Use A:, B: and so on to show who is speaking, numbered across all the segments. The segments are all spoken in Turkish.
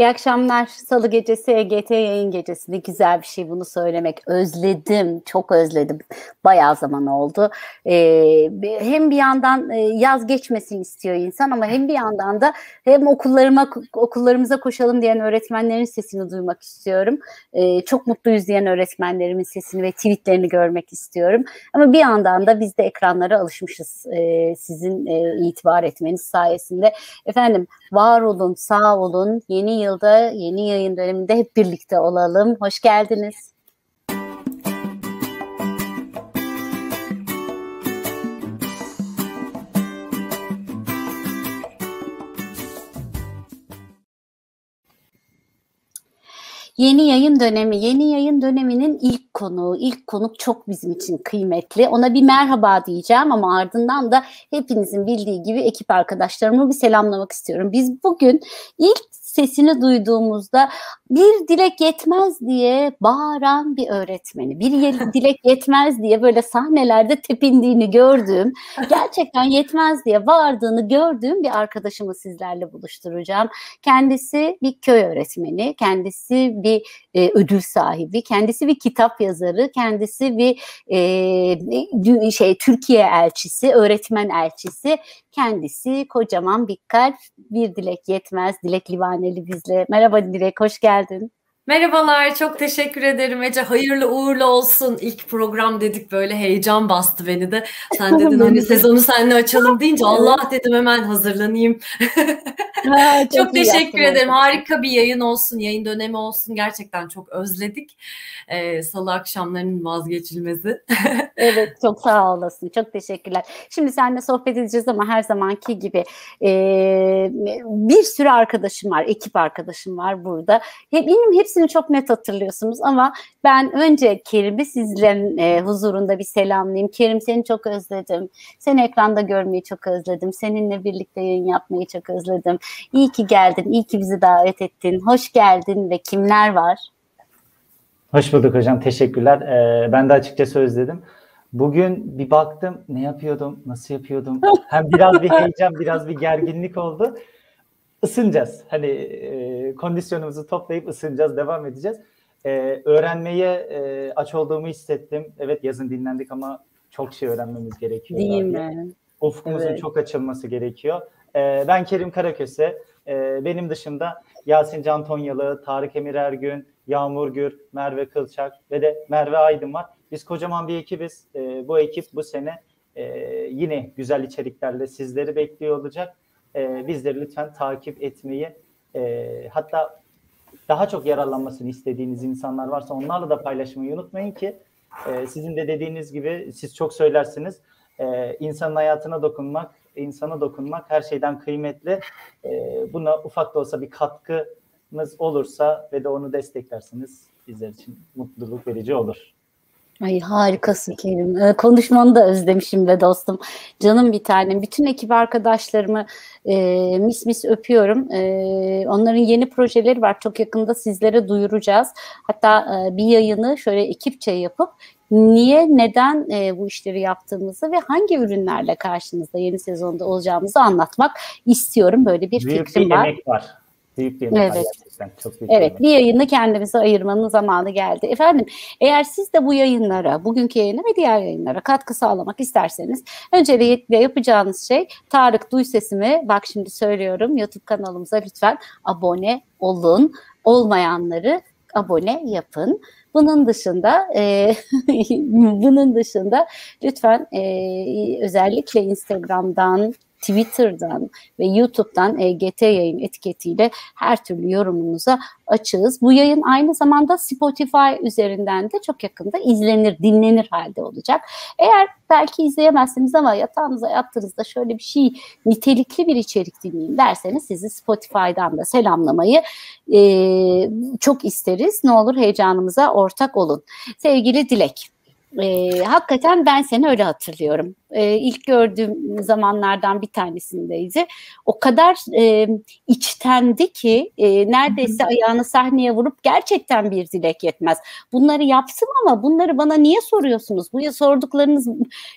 A: İyi akşamlar. Salı gecesi EGT yayın gecesi. Ne güzel bir şey bunu söylemek. Özledim, çok özledim. Bayağı zaman oldu. Ee, hem bir yandan e, yaz geçmesin istiyor insan ama hem bir yandan da hem okullarıma okullarımıza koşalım diyen öğretmenlerin sesini duymak istiyorum. Ee, çok mutluyuz diyen öğretmenlerimin sesini ve tweetlerini görmek istiyorum. Ama bir yandan da biz de ekranlara alışmışız e, sizin e, itibar etmeniz sayesinde. Efendim var olun, sağ olun. Yeni yılda, yeni yayın döneminde hep birlikte olalım. Hoş geldiniz. Yeni yayın dönemi, yeni yayın döneminin ilk konuğu, ilk konuk çok bizim için kıymetli. Ona bir merhaba diyeceğim ama ardından da hepinizin bildiği gibi ekip arkadaşlarımı bir selamlamak istiyorum. Biz bugün ilk sesini duyduğumuzda bir dilek yetmez diye bağıran bir öğretmeni, bir dilek yetmez diye böyle sahnelerde tepindiğini gördüğüm, gerçekten yetmez diye bağırdığını gördüğüm bir arkadaşımı sizlerle buluşturacağım. Kendisi bir köy öğretmeni, kendisi bir e, ödül sahibi, kendisi bir kitap yazarı, kendisi bir e, şey Türkiye elçisi, öğretmen elçisi, kendisi kocaman bir kalp, bir dilek yetmez, dilek livaneli bizle. Merhaba Dilek, hoş geldin.
B: Merhabalar, çok teşekkür ederim Ece. Hayırlı uğurlu olsun. İlk program dedik böyle heyecan bastı beni de. Sen dedin hani sezonu seninle açalım deyince Allah dedim hemen hazırlanayım. Ha, çok, çok teşekkür ederim. Harika bir yayın olsun, yayın dönemi olsun. Gerçekten çok özledik. Ee, Salı akşamlarının vazgeçilmezi.
A: evet, çok sağ olasın. Çok teşekkürler. Şimdi seninle sohbet edeceğiz ama her zamanki gibi e, bir sürü arkadaşım var, ekip arkadaşım var burada. Hep, benim hepsi hepsini çok net hatırlıyorsunuz ama ben önce Kerim'i sizlerin e, huzurunda bir selamlayayım. Kerim seni çok özledim. Seni ekranda görmeyi çok özledim. Seninle birlikte yayın yapmayı çok özledim. İyi ki geldin, iyi ki bizi davet ettin. Hoş geldin ve kimler var?
C: Hoş bulduk hocam, teşekkürler. Ee, ben de açıkçası özledim. Bugün bir baktım ne yapıyordum, nasıl yapıyordum. Hem biraz bir heyecan, biraz bir gerginlik oldu ısınacağız. Hani e, kondisyonumuzu toplayıp ısınacağız, devam edeceğiz. E, öğrenmeye e, aç olduğumu hissettim. Evet yazın dinlendik ama çok şey öğrenmemiz gerekiyor.
A: Değil mi?
C: Ufkumuzun evet. çok açılması gerekiyor. E, ben Kerim Karaköse. E, benim dışında Yasin Can Tonyalı, Tarık Emir Ergün, Yağmur Gür, Merve Kılçak ve de Merve Aydın var. Biz kocaman bir ekibiz. E, bu ekip bu sene e, yine güzel içeriklerle sizleri bekliyor olacak e, bizleri lütfen takip etmeyi e, hatta daha çok yararlanmasını istediğiniz insanlar varsa onlarla da paylaşmayı unutmayın ki e, sizin de dediğiniz gibi siz çok söylersiniz e, insanın hayatına dokunmak, insana dokunmak her şeyden kıymetli. E, buna ufak da olsa bir katkınız olursa ve de onu desteklersiniz bizler için mutluluk verici olur.
A: Ay harikasın Kerim. Ee, konuşmanı da özlemişim be dostum. Canım bir tanem. Bütün ekip arkadaşlarımı e, mis mis öpüyorum. E, onların yeni projeleri var. Çok yakında sizlere duyuracağız. Hatta e, bir yayını şöyle ekipçe yapıp niye, neden e, bu işleri yaptığımızı ve hangi ürünlerle karşınızda yeni sezonda olacağımızı anlatmak istiyorum. Böyle bir
C: Büyük
A: fikrim
C: bir var. var. Büyük bir emek
A: evet. Çok büyük evet, bir, bir yayını kendimize ayırmanın zamanı geldi. Efendim, eğer siz de bu yayınlara, bugünkü yayına ve diğer yayınlara katkı sağlamak isterseniz öncelikle yapacağınız şey Tarık Duy Sesimi, bak şimdi söylüyorum YouTube kanalımıza lütfen abone olun. Olmayanları abone yapın. Bunun dışında e, bunun dışında lütfen e, özellikle Instagram'dan, Twitter'dan ve YouTube'dan EGT yayın etiketiyle her türlü yorumunuza açığız. Bu yayın aynı zamanda Spotify üzerinden de çok yakında izlenir, dinlenir halde olacak. Eğer belki izleyemezsiniz ama yatağınıza yattığınızda şöyle bir şey nitelikli bir içerik dinleyin derseniz sizi Spotify'dan da selamlamayı e, çok isteriz. Ne olur heyecanımıza ortak olun. Sevgili Dilek. E, hakikaten ben seni öyle hatırlıyorum. E, ilk gördüğüm zamanlardan bir tanesindeydi. O kadar e, içtendi ki e, neredeyse ayağını sahneye vurup gerçekten bir dilek yetmez. Bunları yaptım ama bunları bana niye soruyorsunuz? Bu sorduklarınız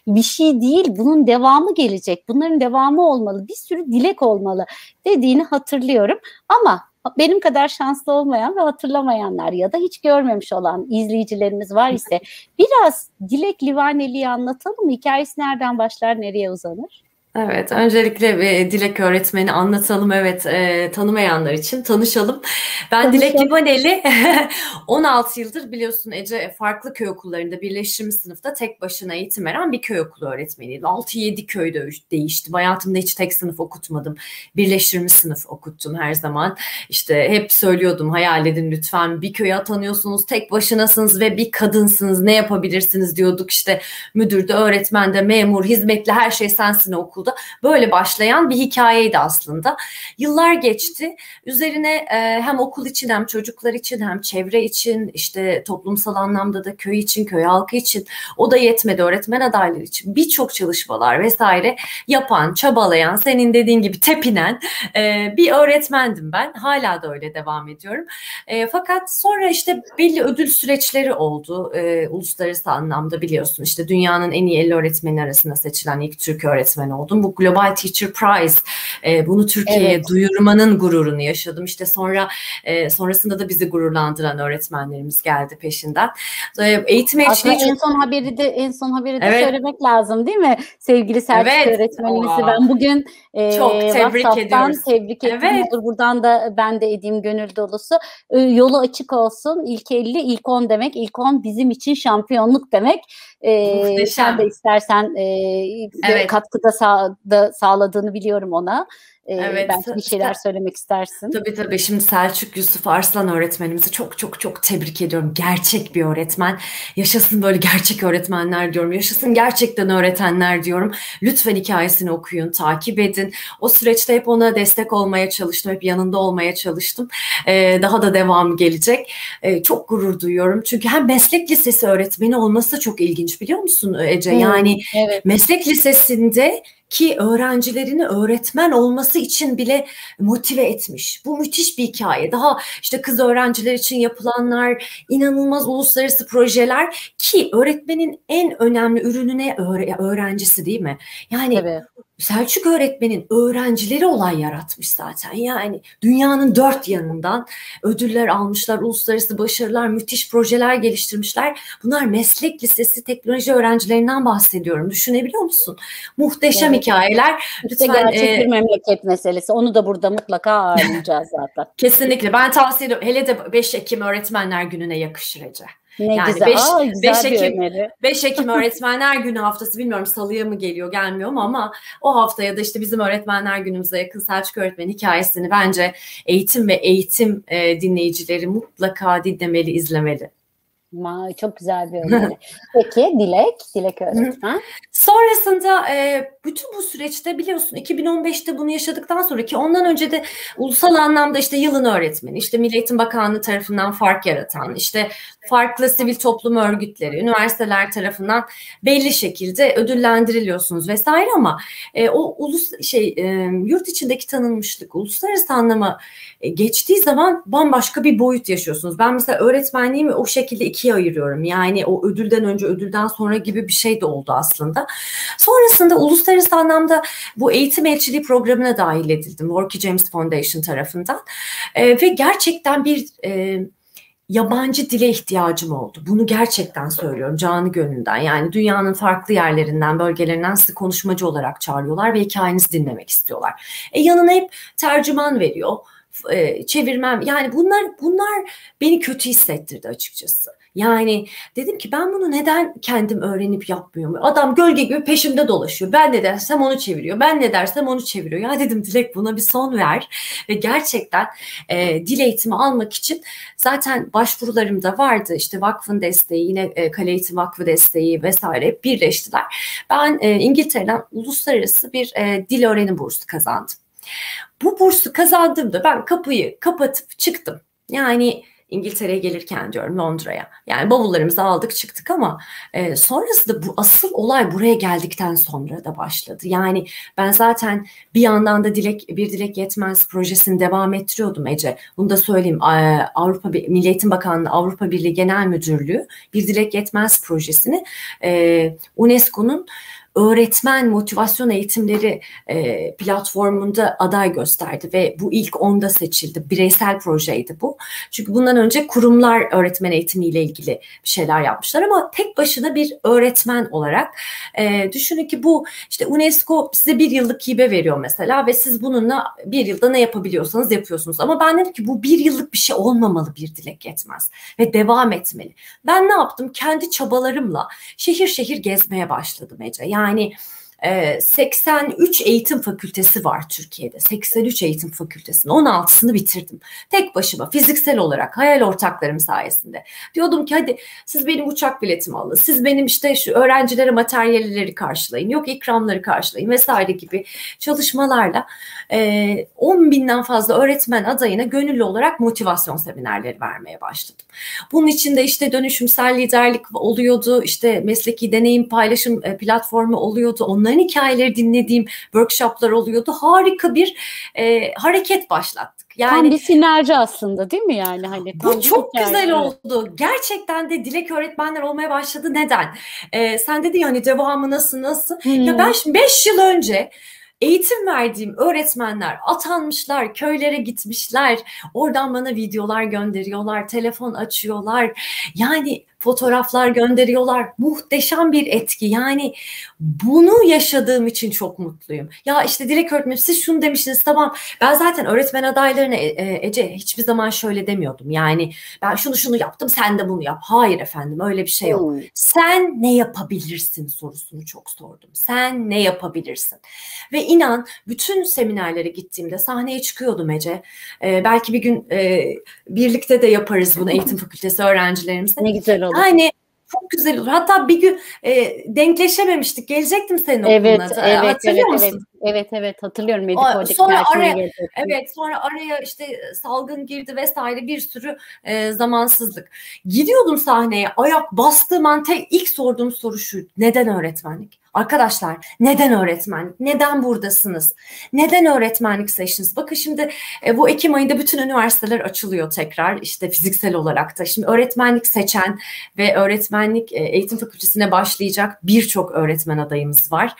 A: bir şey değil. Bunun devamı gelecek. Bunların devamı olmalı. Bir sürü dilek olmalı dediğini hatırlıyorum. Ama benim kadar şanslı olmayan ve hatırlamayanlar ya da hiç görmemiş olan izleyicilerimiz var ise biraz Dilek Livaneli'yi anlatalım mı? Hikayesi nereden başlar, nereye uzanır?
B: Evet, öncelikle bir Dilek öğretmeni anlatalım. Evet, e, tanımayanlar için tanışalım. Ben Tanışalım. Dilek Livaneli, 16 yıldır biliyorsun Ece farklı köy okullarında birleştirilmiş sınıfta tek başına eğitim veren bir köy okulu öğretmeniydim. 6-7 köy değiştim. Hayatımda hiç tek sınıf okutmadım. Birleştirilmiş sınıf okuttum her zaman. İşte hep söylüyordum hayal edin lütfen bir köye atanıyorsunuz, tek başınasınız ve bir kadınsınız ne yapabilirsiniz diyorduk. İşte müdür de, öğretmen de, memur, hizmetli her şey sensin okul okulda böyle başlayan bir hikayeydi aslında. Yıllar geçti. Üzerine e, hem okul için hem çocuklar için hem çevre için işte toplumsal anlamda da köy için, köy halkı için o da yetmedi öğretmen adayları için birçok çalışmalar vesaire yapan, çabalayan, senin dediğin gibi tepinen e, bir öğretmendim ben. Hala da öyle devam ediyorum. E, fakat sonra işte belli ödül süreçleri oldu. E, uluslararası anlamda biliyorsun işte dünyanın en iyi 50 öğretmeni arasında seçilen ilk Türk öğretmeni oldu oldum. Bu Global Teacher Prize e, bunu Türkiye'ye evet. duyurmanın gururunu yaşadım. İşte sonra e, sonrasında da bizi gururlandıran öğretmenlerimiz geldi peşinden.
A: E, eğitim Aslında çok... en son haberi de en son haberi de evet. söylemek lazım değil mi? Sevgili Selçuk evet. öğretmenimizi ben bugün e, çok tebrik ediyoruz. tebrik ettim. Evet. Buradan da ben de edeyim gönül dolusu. E, yolu açık olsun. İlk 50, ilk 10 demek. İlk 10 bizim için şampiyonluk demek. E, sen de istersen e, evet. katkıda sağ, da sağladığını biliyorum ona. Ee, evet. Belki bir şeyler söylemek istersin.
B: Tabii tabii. Şimdi Selçuk Yusuf Arslan öğretmenimizi çok çok çok tebrik ediyorum. Gerçek bir öğretmen. Yaşasın böyle gerçek öğretmenler diyorum. Yaşasın gerçekten öğretenler diyorum. Lütfen hikayesini okuyun, takip edin. O süreçte hep ona destek olmaya çalıştım. Hep yanında olmaya çalıştım. Ee, daha da devam gelecek. Ee, çok gurur duyuyorum. Çünkü hem meslek lisesi öğretmeni olması da çok ilginç biliyor musun Ece? Yani evet. meslek lisesinde ki öğrencilerini öğretmen olması için bile motive etmiş. Bu müthiş bir hikaye. Daha işte kız öğrenciler için yapılanlar, inanılmaz uluslararası projeler ki öğretmenin en önemli ürününe öğrencisi değil mi? Yani Tabii. Selçuk öğretmenin öğrencileri olay yaratmış zaten. Yani dünyanın dört yanından ödüller almışlar, uluslararası başarılar, müthiş projeler geliştirmişler. Bunlar meslek lisesi teknoloji öğrencilerinden bahsediyorum. Düşünebiliyor musun? Muhteşem evet. hikayeler.
A: Lütfen, işte gerçek e, bir memleket meselesi. Onu da burada mutlaka ağırlayacağız zaten.
B: Kesinlikle. Ben tavsiye ediyorum. Hele de 5 Ekim Öğretmenler Günü'ne yakışır Ece.
A: Ne yani güzel. 5, Aa, güzel 5 Ekim,
B: öneri. 5 Ekim Öğretmenler Günü haftası bilmiyorum salıya mı geliyor gelmiyor mu ama o haftaya da işte bizim Öğretmenler Günümüze yakın Selçuk Öğretmen hikayesini bence eğitim ve eğitim e, dinleyicileri mutlaka dinlemeli, izlemeli.
A: Ma, çok güzel bir öneri. Peki Dilek, Dilek öğretmen.
B: Sonrasında e, bütün bu süreçte biliyorsun 2015'te bunu yaşadıktan sonra ki ondan önce de ulusal anlamda işte yılın öğretmeni, işte Milli Eğitim Bakanlığı tarafından fark yaratan, işte farklı sivil toplum örgütleri, üniversiteler tarafından belli şekilde ödüllendiriliyorsunuz vesaire ama e, o ulus şey e, yurt içindeki tanınmışlık, uluslararası anlama e, geçtiği zaman bambaşka bir boyut yaşıyorsunuz. Ben mesela öğretmenliğimi o şekilde ikiye ayırıyorum. Yani o ödülden önce, ödülden sonra gibi bir şey de oldu aslında. Sonrasında uluslararası anlamda bu eğitim elçiliği programına dahil edildim. Worky James Foundation tarafından. E, ve gerçekten bir e, yabancı dile ihtiyacım oldu. Bunu gerçekten söylüyorum canı gönülden. Yani dünyanın farklı yerlerinden, bölgelerinden sizi konuşmacı olarak çağırıyorlar ve hikayenizi dinlemek istiyorlar. E yanına hep tercüman veriyor e, çevirmem yani bunlar bunlar beni kötü hissettirdi açıkçası. Yani dedim ki ben bunu neden kendim öğrenip yapmıyorum? Adam gölge gibi peşimde dolaşıyor. Ben ne dersem onu çeviriyor. Ben ne dersem onu çeviriyor. Ya dedim Dilek buna bir son ver. Ve gerçekten e, dil eğitimi almak için zaten başvurularım da vardı. İşte vakfın desteği, yine e, Kale Eğitim Vakfı desteği vesaire birleştiler. Ben e, İngiltere'den uluslararası bir e, dil öğrenim bursu kazandım. Bu bursu kazandığımda ben kapıyı kapatıp çıktım. Yani İngiltere'ye gelirken diyorum Londra'ya. Yani bavullarımızı aldık çıktık ama e, sonrasında bu asıl olay buraya geldikten sonra da başladı. Yani ben zaten bir yandan da dilek bir dilek yetmez projesini devam ettiriyordum Ece. Bunu da söyleyeyim. Avrupa Milli Eğitim Bakanlığı Avrupa Birliği Genel Müdürlüğü bir dilek yetmez projesini e, UNESCO'nun öğretmen motivasyon eğitimleri e, platformunda aday gösterdi ve bu ilk onda seçildi. Bireysel projeydi bu. Çünkü bundan önce kurumlar öğretmen eğitimiyle ilgili bir şeyler yapmışlar ama tek başına bir öğretmen olarak e, düşünün ki bu işte UNESCO size bir yıllık hibe veriyor mesela ve siz bununla bir yılda ne yapabiliyorsanız yapıyorsunuz. Ama ben dedim ki bu bir yıllık bir şey olmamalı bir dilek yetmez ve devam etmeli. Ben ne yaptım? Kendi çabalarımla şehir şehir gezmeye başladım Ece. Yani design 83 ee, eğitim fakültesi var Türkiye'de. 83 eğitim fakültesinin 16'sını bitirdim. Tek başıma fiziksel olarak hayal ortaklarım sayesinde. Diyordum ki hadi siz benim uçak biletimi alın. Siz benim işte şu öğrencilere materyalleri karşılayın. Yok ikramları karşılayın vesaire gibi çalışmalarla 10 binden fazla öğretmen adayına gönüllü olarak motivasyon seminerleri vermeye başladım. Bunun içinde işte dönüşümsel liderlik oluyordu. işte mesleki deneyim paylaşım e, platformu oluyordu. Onları onların hikayeleri dinlediğim workshoplar oluyordu. Harika bir e, hareket başlattık.
A: Yani tam bir sinerji aslında değil mi yani hani
B: bu çok güzel oldu. Gerçekten de dilek öğretmenler olmaya başladı. Neden? Ee, sen dedi ya hani devamı nasıl nasıl? Hmm. Ya ben şimdi 5 yıl önce eğitim verdiğim öğretmenler atanmışlar, köylere gitmişler. Oradan bana videolar gönderiyorlar, telefon açıyorlar. Yani fotoğraflar gönderiyorlar. Muhteşem bir etki. Yani bunu yaşadığım için çok mutluyum. Ya işte Dilek öğretmenim siz şunu demiştiniz tamam. Ben zaten öğretmen adaylarına e, e, Ece hiçbir zaman şöyle demiyordum. Yani ben şunu şunu yaptım sen de bunu yap. Hayır efendim öyle bir şey yok. Sen ne yapabilirsin sorusunu çok sordum. Sen ne yapabilirsin? Ve inan bütün seminerlere gittiğimde sahneye çıkıyordum Ece. Ee, belki bir gün e, birlikte de yaparız bunu eğitim fakültesi öğrencilerimizle.
A: Ne güzel olur.
B: Yani çok güzel olur. Hatta bir gün e, denkleşememiştik. Gelecektim senin
A: evet,
B: okuluna.
A: Evet, Hatırlıyor evet, musun? Evet, evet, evet hatırlıyorum.
B: O, sonra araya, evet, sonra araya işte salgın girdi vesaire bir sürü e, zamansızlık. Gidiyordum sahneye, ayak bastığım an tek ilk sorduğum soru şu. Neden öğretmenlik? Arkadaşlar neden öğretmenlik? Neden buradasınız? Neden öğretmenlik seçtiniz? Bakın şimdi e, bu Ekim ayında bütün üniversiteler açılıyor tekrar işte fiziksel olarak da. Şimdi öğretmenlik seçen ve öğretmenlik e, eğitim fakültesine başlayacak birçok öğretmen adayımız var.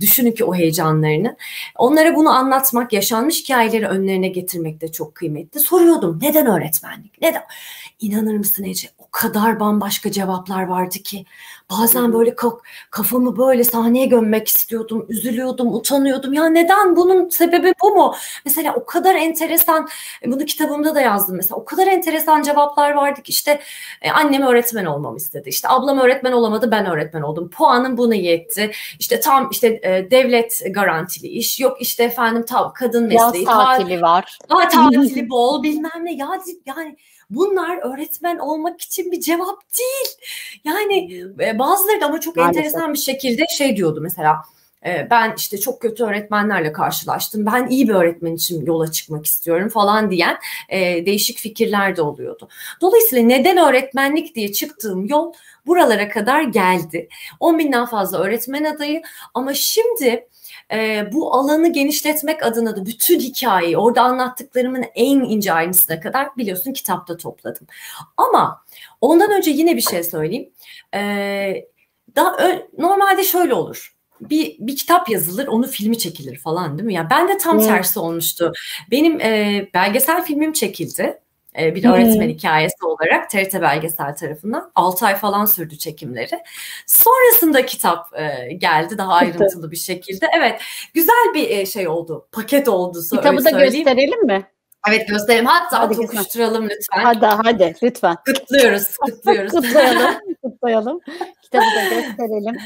B: Düşünün ki o heyecanlarını. Onlara bunu anlatmak, yaşanmış hikayeleri önlerine getirmek de çok kıymetli. Soruyordum neden öğretmenlik? Neden? İnanır mısın Ece? O kadar bambaşka cevaplar vardı ki. Bazen böyle kafamı böyle sahneye gömmek istiyordum, üzülüyordum, utanıyordum. Ya neden bunun sebebi bu mu? Mesela o kadar enteresan, bunu kitabımda da yazdım mesela. O kadar enteresan cevaplar vardı ki işte e, annem öğretmen olmamı istedi. İşte ablam öğretmen olamadı, ben öğretmen oldum. Puanım bunu yetti. İşte tam işte e, devlet garantili iş. Yok işte efendim tam kadın mesleği.
A: Yaz tatili var.
B: Aa, tatili bol bilmem ne. Ya yani bunlar öğretmen olmak için bir cevap değil. Yani e, bazıları da ama çok Maalesef. enteresan bir şekilde şey diyordu mesela e, ben işte çok kötü öğretmenlerle karşılaştım. Ben iyi bir öğretmen için yola çıkmak istiyorum falan diyen e, değişik fikirler de oluyordu. Dolayısıyla neden öğretmenlik diye çıktığım yol buralara kadar geldi. 10 binden fazla öğretmen adayı ama şimdi e, bu alanı genişletmek adına da bütün hikayeyi orada anlattıklarımın en ince ayrıntısına kadar biliyorsun kitapta topladım. Ama ondan önce yine bir şey söyleyeyim. E, daha normalde şöyle olur bir, bir kitap yazılır, onu filmi çekilir falan değil mi? Ya yani ben de tam hmm. tersi olmuştu. Benim e, belgesel filmim çekildi. E, bir öğretmen hmm. hikayesi olarak TRT Belgesel tarafından 6 ay falan sürdü çekimleri. Sonrasında kitap e, geldi daha ayrıntılı bir şekilde. Evet güzel bir e, şey oldu paket oldu.
A: Kitabı da gösterelim mi?
B: Evet gösterelim hatta hadi tokuşturalım lütfen.
A: Hadi hadi lütfen.
B: Kutluyoruz kutluyoruz.
A: kutlayalım kutlayalım. Kitabı da gösterelim.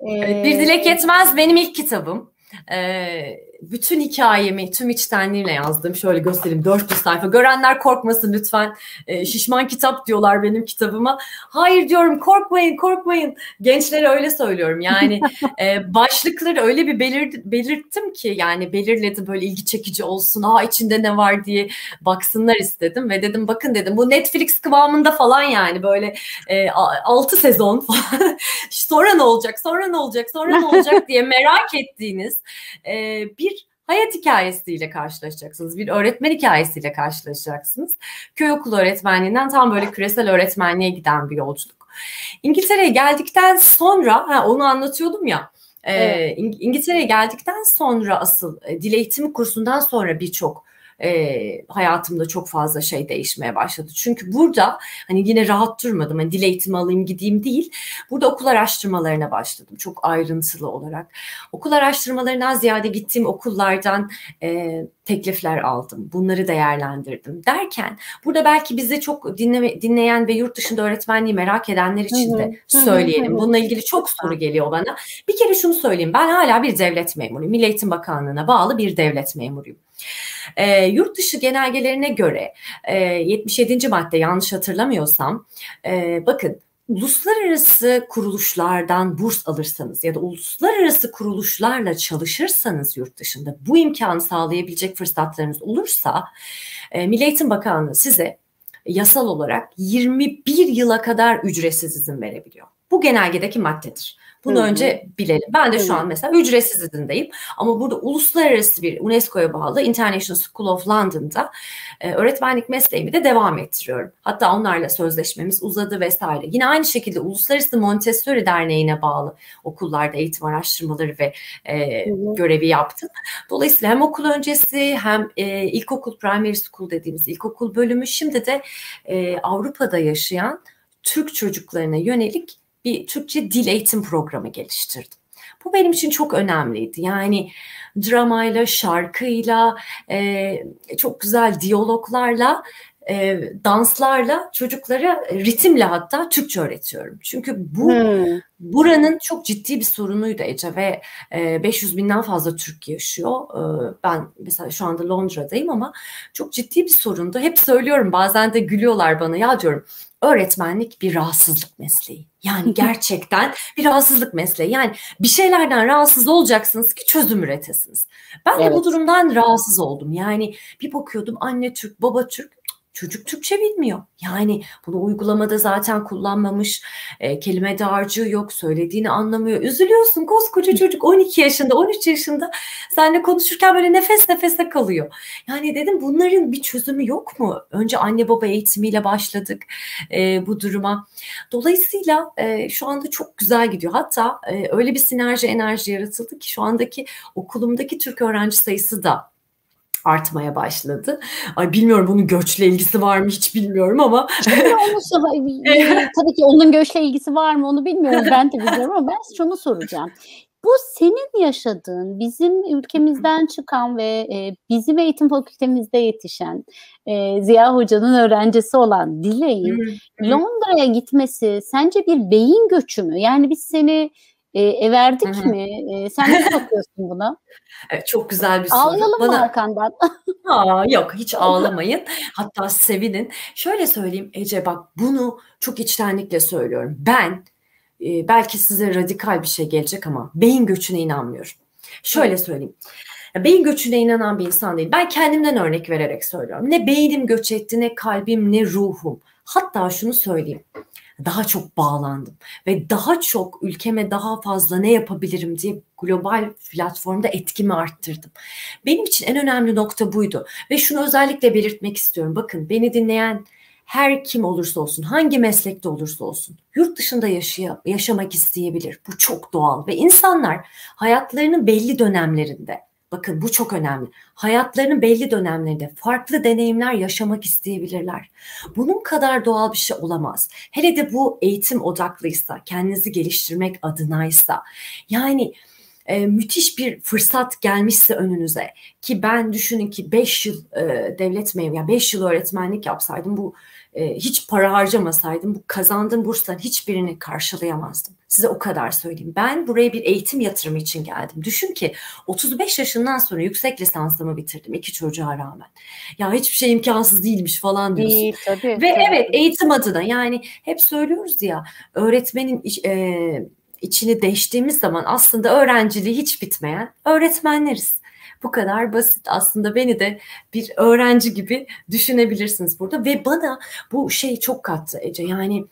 B: Ee... Bir Dilek Yetmez benim ilk kitabım. Ee, bütün hikayemi tüm içtenliğimle yazdım. Şöyle göstereyim 400 sayfa. Görenler korkmasın lütfen. E, şişman kitap diyorlar benim kitabıma. Hayır diyorum korkmayın korkmayın. Gençlere öyle söylüyorum. Yani e, başlıkları öyle bir belir, belirttim ki yani belirledim böyle ilgi çekici olsun. Aa içinde ne var diye baksınlar istedim ve dedim bakın dedim bu Netflix kıvamında falan yani böyle e, 6 sezon falan. sonra ne olacak sonra ne olacak sonra ne olacak diye merak ettiğiniz e, bir hayat hikayesiyle karşılaşacaksınız. Bir öğretmen hikayesiyle karşılaşacaksınız. Köy okulu öğretmenliğinden tam böyle küresel öğretmenliğe giden bir yolculuk. İngiltere'ye geldikten sonra ha, onu anlatıyordum ya Evet. İngiltere'ye geldikten sonra asıl dil eğitimi kursundan sonra birçok e, hayatımda çok fazla şey değişmeye başladı. Çünkü burada hani yine rahat durmadım. Hani dil eğitimi alayım gideyim değil. Burada okul araştırmalarına başladım. Çok ayrıntılı olarak. Okul araştırmalarından ziyade gittiğim okullardan e, teklifler aldım. Bunları değerlendirdim. Derken burada belki bizi çok dinleme, dinleyen ve yurt dışında öğretmenliği merak edenler için de söyleyelim. Bununla ilgili çok soru geliyor bana. Bir kere şunu söyleyeyim. Ben hala bir devlet memuruyum. Milli Eğitim Bakanlığı'na bağlı bir devlet memuruyum. E, yurt dışı genelgelerine göre e, 77. madde yanlış hatırlamıyorsam e, bakın uluslararası kuruluşlardan burs alırsanız ya da uluslararası kuruluşlarla çalışırsanız yurt dışında bu imkanı sağlayabilecek fırsatlarınız olursa e, Milli Eğitim Bakanlığı size yasal olarak 21 yıla kadar ücretsiz izin verebiliyor. Bu genelgedeki maddedir. Bunu Hı-hı. önce bilelim. Ben de Hı-hı. şu an mesela ücretsiz izindeyim. Ama burada uluslararası bir UNESCO'ya bağlı International School of London'da e, öğretmenlik mesleğimi de devam ettiriyorum. Hatta onlarla sözleşmemiz uzadı vesaire. Yine aynı şekilde Uluslararası Montessori Derneği'ne bağlı okullarda eğitim araştırmaları ve e, görevi yaptım. Dolayısıyla hem okul öncesi hem e, ilkokul primary school dediğimiz ilkokul bölümü şimdi de e, Avrupa'da yaşayan Türk çocuklarına yönelik bir Türkçe dil eğitim programı geliştirdim. Bu benim için çok önemliydi. Yani dramayla, şarkıyla, e, çok güzel diyaloglarla, e, danslarla çocuklara ritimle hatta Türkçe öğretiyorum. Çünkü bu hmm. buranın çok ciddi bir sorunuydu Ece ve e, 500 binden fazla Türk yaşıyor. E, ben mesela şu anda Londra'dayım ama çok ciddi bir sorundu. Hep söylüyorum bazen de gülüyorlar bana ya diyorum öğretmenlik bir rahatsızlık mesleği. Yani gerçekten bir rahatsızlık mesleği. Yani bir şeylerden rahatsız olacaksınız ki çözüm üretesiniz. Ben evet. de bu durumdan rahatsız oldum. Yani bir bakıyordum anne Türk, baba Türk. Çocuk Türkçe bilmiyor. Yani bunu uygulamada zaten kullanmamış, e, kelime dağarcığı yok, söylediğini anlamıyor. Üzülüyorsun koskoca çocuk 12 yaşında, 13 yaşında seninle konuşurken böyle nefes nefese kalıyor. Yani dedim bunların bir çözümü yok mu? Önce anne baba eğitimiyle başladık e, bu duruma. Dolayısıyla e, şu anda çok güzel gidiyor. Hatta e, öyle bir sinerji enerji yaratıldı ki şu andaki okulumdaki Türk öğrenci sayısı da artmaya başladı. Ay bilmiyorum bunun göçle ilgisi var mı hiç bilmiyorum ama.
A: tabii ki onun göçle ilgisi var mı onu bilmiyorum ben de bilmiyorum ama ben şunu soracağım. Bu senin yaşadığın, bizim ülkemizden çıkan ve e, bizim eğitim fakültemizde yetişen e, Ziya Hoca'nın öğrencisi olan Dilek'in Londra'ya gitmesi sence bir beyin göçü mü? Yani biz seni e, everdik Hı-hı. mi? E, sen nasıl bakıyorsun buna?
B: Evet, çok güzel bir soru.
A: Ağlayalım Bana... mı arkandan?
B: Aa, yok hiç ağlamayın. Hatta sevinin. Şöyle söyleyeyim Ece bak bunu çok içtenlikle söylüyorum. Ben e, belki size radikal bir şey gelecek ama beyin göçüne inanmıyorum. Şöyle söyleyeyim. Beyin göçüne inanan bir insan değil. Ben kendimden örnek vererek söylüyorum. Ne beynim göç etti, ne kalbim, ne ruhum. Hatta şunu söyleyeyim daha çok bağlandım ve daha çok ülkeme daha fazla ne yapabilirim diye global platformda etkimi arttırdım. Benim için en önemli nokta buydu ve şunu özellikle belirtmek istiyorum. Bakın beni dinleyen her kim olursa olsun, hangi meslekte olursa olsun yurt dışında yaşay yaşamak isteyebilir. Bu çok doğal ve insanlar hayatlarının belli dönemlerinde Bakın bu çok önemli. Hayatlarının belli dönemlerinde farklı deneyimler yaşamak isteyebilirler. Bunun kadar doğal bir şey olamaz. Hele de bu eğitim odaklıysa, kendinizi geliştirmek adınaysa. Yani e, müthiş bir fırsat gelmişse önünüze ki ben düşünün ki 5 yıl e, devlet memuru, yani 5 yıl öğretmenlik yapsaydım bu e, hiç para harcamasaydım bu kazandığım bursların hiçbirini karşılayamazdım. Size o kadar söyleyeyim. Ben buraya bir eğitim yatırımı için geldim. Düşün ki 35 yaşından sonra yüksek lisansımı bitirdim iki çocuğa rağmen. Ya hiçbir şey imkansız değilmiş falan diyorsun. Değil, tabii, Ve tabii. evet eğitim adına yani hep söylüyoruz ya öğretmenin e, içini deştiğimiz zaman aslında öğrenciliği hiç bitmeyen öğretmenleriz. Bu kadar basit aslında beni de bir öğrenci gibi düşünebilirsiniz burada ve bana bu şey çok kattı Ece yani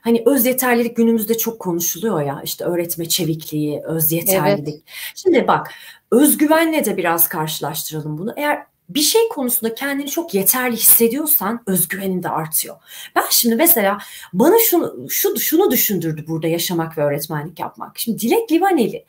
B: hani öz yeterlilik günümüzde çok konuşuluyor ya işte öğretme çevikliği, öz yeterlilik. Evet. Şimdi bak özgüvenle de biraz karşılaştıralım bunu. Eğer bir şey konusunda kendini çok yeterli hissediyorsan özgüvenin de artıyor. Ben şimdi mesela bana şunu şu şunu düşündürdü burada yaşamak ve öğretmenlik yapmak. Şimdi Dilek Livaneli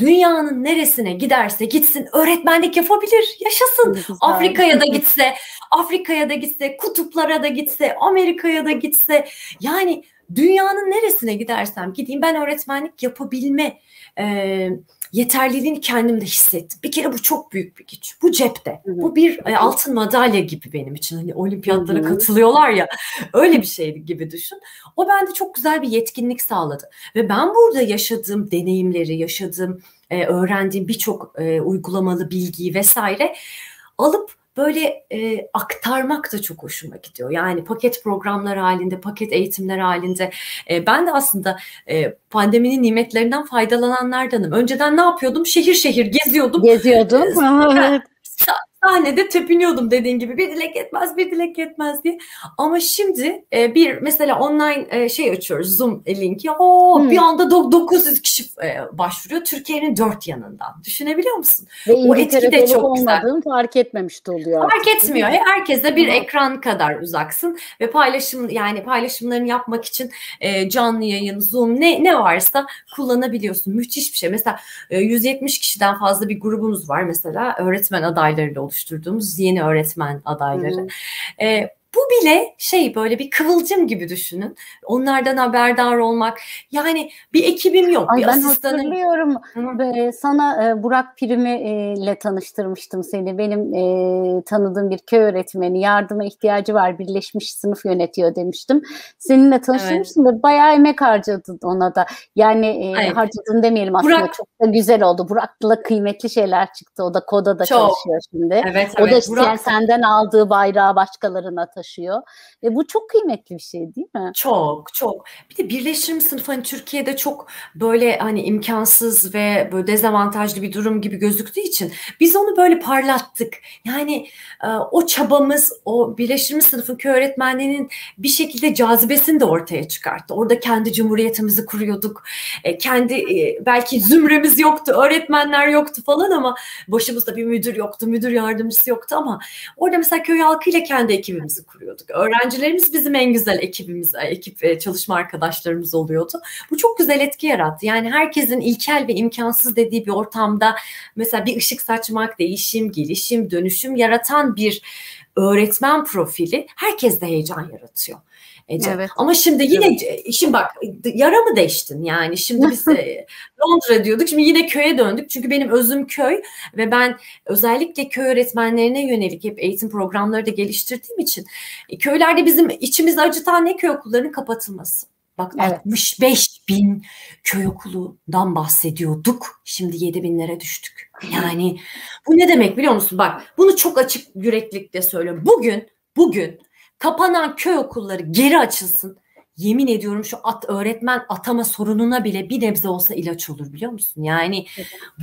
B: dünyanın neresine giderse gitsin öğretmenlik yapabilir, yaşasın. Afrika'ya da gitse, Afrika'ya da gitse, kutuplara da gitse, Amerika'ya da gitse. Yani dünyanın neresine gidersem gideyim ben öğretmenlik yapabilme e, yeterliliğini kendimde hissettim. Bir kere bu çok büyük bir güç. Bu cepte. Hı-hı. Bu bir e, altın madalya gibi benim için. Hani olimpiyatlara Hı-hı. katılıyorlar ya. Öyle bir şey gibi düşün. O bende çok güzel bir yetkinlik sağladı. Ve ben burada yaşadığım deneyimleri, yaşadığım, e, öğrendiğim birçok e, uygulamalı bilgiyi vesaire alıp böyle e, aktarmak da çok hoşuma gidiyor. Yani paket programlar halinde, paket eğitimler halinde. E, ben de aslında e, pandeminin nimetlerinden faydalananlardanım. Önceden ne yapıyordum? Şehir şehir geziyordum.
A: Geziyordum.
B: evet sahnede tepiniyordum dediğin gibi bir dilek yetmez bir dilek yetmez diye. Ama şimdi e, bir mesela online e, şey açıyoruz Zoom linki. O hmm. bir anda 900 kişi e, başvuruyor Türkiye'nin dört yanından. Düşünebiliyor musun?
A: Ve o etki de çok güzel. fark etmemiş de oluyor.
B: Fark etmiyor. Herkese bir hmm. ekran kadar uzaksın ve paylaşım yani paylaşımlarını yapmak için e, canlı yayın, Zoom ne ne varsa kullanabiliyorsun. Müthiş bir şey. Mesela e, 170 kişiden fazla bir grubumuz var mesela öğretmen adaylarıyla oluşturduğumuz yeni öğretmen adayları. Hmm. E, bu bile şey böyle bir kıvılcım gibi düşünün. Onlardan haberdar olmak. Yani bir ekibim yok.
A: Ay
B: bir
A: ben asistanım. hatırlıyorum. Hı. Sana e, Burak Primi ile tanıştırmıştım seni. Benim e, tanıdığım bir köy öğretmeni yardıma ihtiyacı var. Birleşmiş sınıf yönetiyor demiştim. Seninle tanıştırmıştım evet. da bayağı emek harcadın ona da. Yani e, harcadın demeyelim aslında Burak, çok da güzel oldu. Burak'la kıymetli şeyler çıktı. O da Koda'da çok. çalışıyor şimdi. Evet, o evet. da işte Burak... senden aldığı bayrağı başkalarına taşıyor. Ve bu çok kıymetli bir şey değil mi?
B: Çok çok. Bir de birleşim sınıfı hani Türkiye'de çok böyle hani imkansız ve böyle dezavantajlı bir durum gibi gözüktüğü için biz onu böyle parlattık. Yani e, o çabamız o birleşim sınıfı köy öğretmenliğinin bir şekilde cazibesini de ortaya çıkarttı. Orada kendi cumhuriyetimizi kuruyorduk. E, kendi e, belki zümremiz yoktu, öğretmenler yoktu falan ama başımızda bir müdür yoktu, müdür yardımcısı yoktu ama orada mesela köy halkıyla kendi ekibimizi kuruyorduk. Öğrencilerimiz bizim en güzel ekibimiz, e, ekip ve çalışma arkadaşlarımız oluyordu. Bu çok güzel etki yarattı. Yani herkesin ilkel ve imkansız dediği bir ortamda mesela bir ışık saçmak, değişim, gelişim, dönüşüm yaratan bir öğretmen profili herkeste heyecan yaratıyor. Ece. Evet. Ama şimdi yine evet. şimdi bak yara mı değiştin yani şimdi biz e, Londra diyorduk şimdi yine köye döndük çünkü benim özüm köy ve ben özellikle köy öğretmenlerine yönelik hep eğitim programları da geliştirdiğim için e, köylerde bizim içimizi acıtan ne köy okullarının kapatılması. Bak evet. 65 bin köy okulundan bahsediyorduk. Şimdi 7 binlere düştük. Yani bu ne demek biliyor musun? Bak bunu çok açık yüreklilikle söylüyorum. Bugün bugün Kapanan köy okulları geri açılsın. Yemin ediyorum şu at öğretmen atama sorununa bile bir nebze olsa ilaç olur biliyor musun? Yani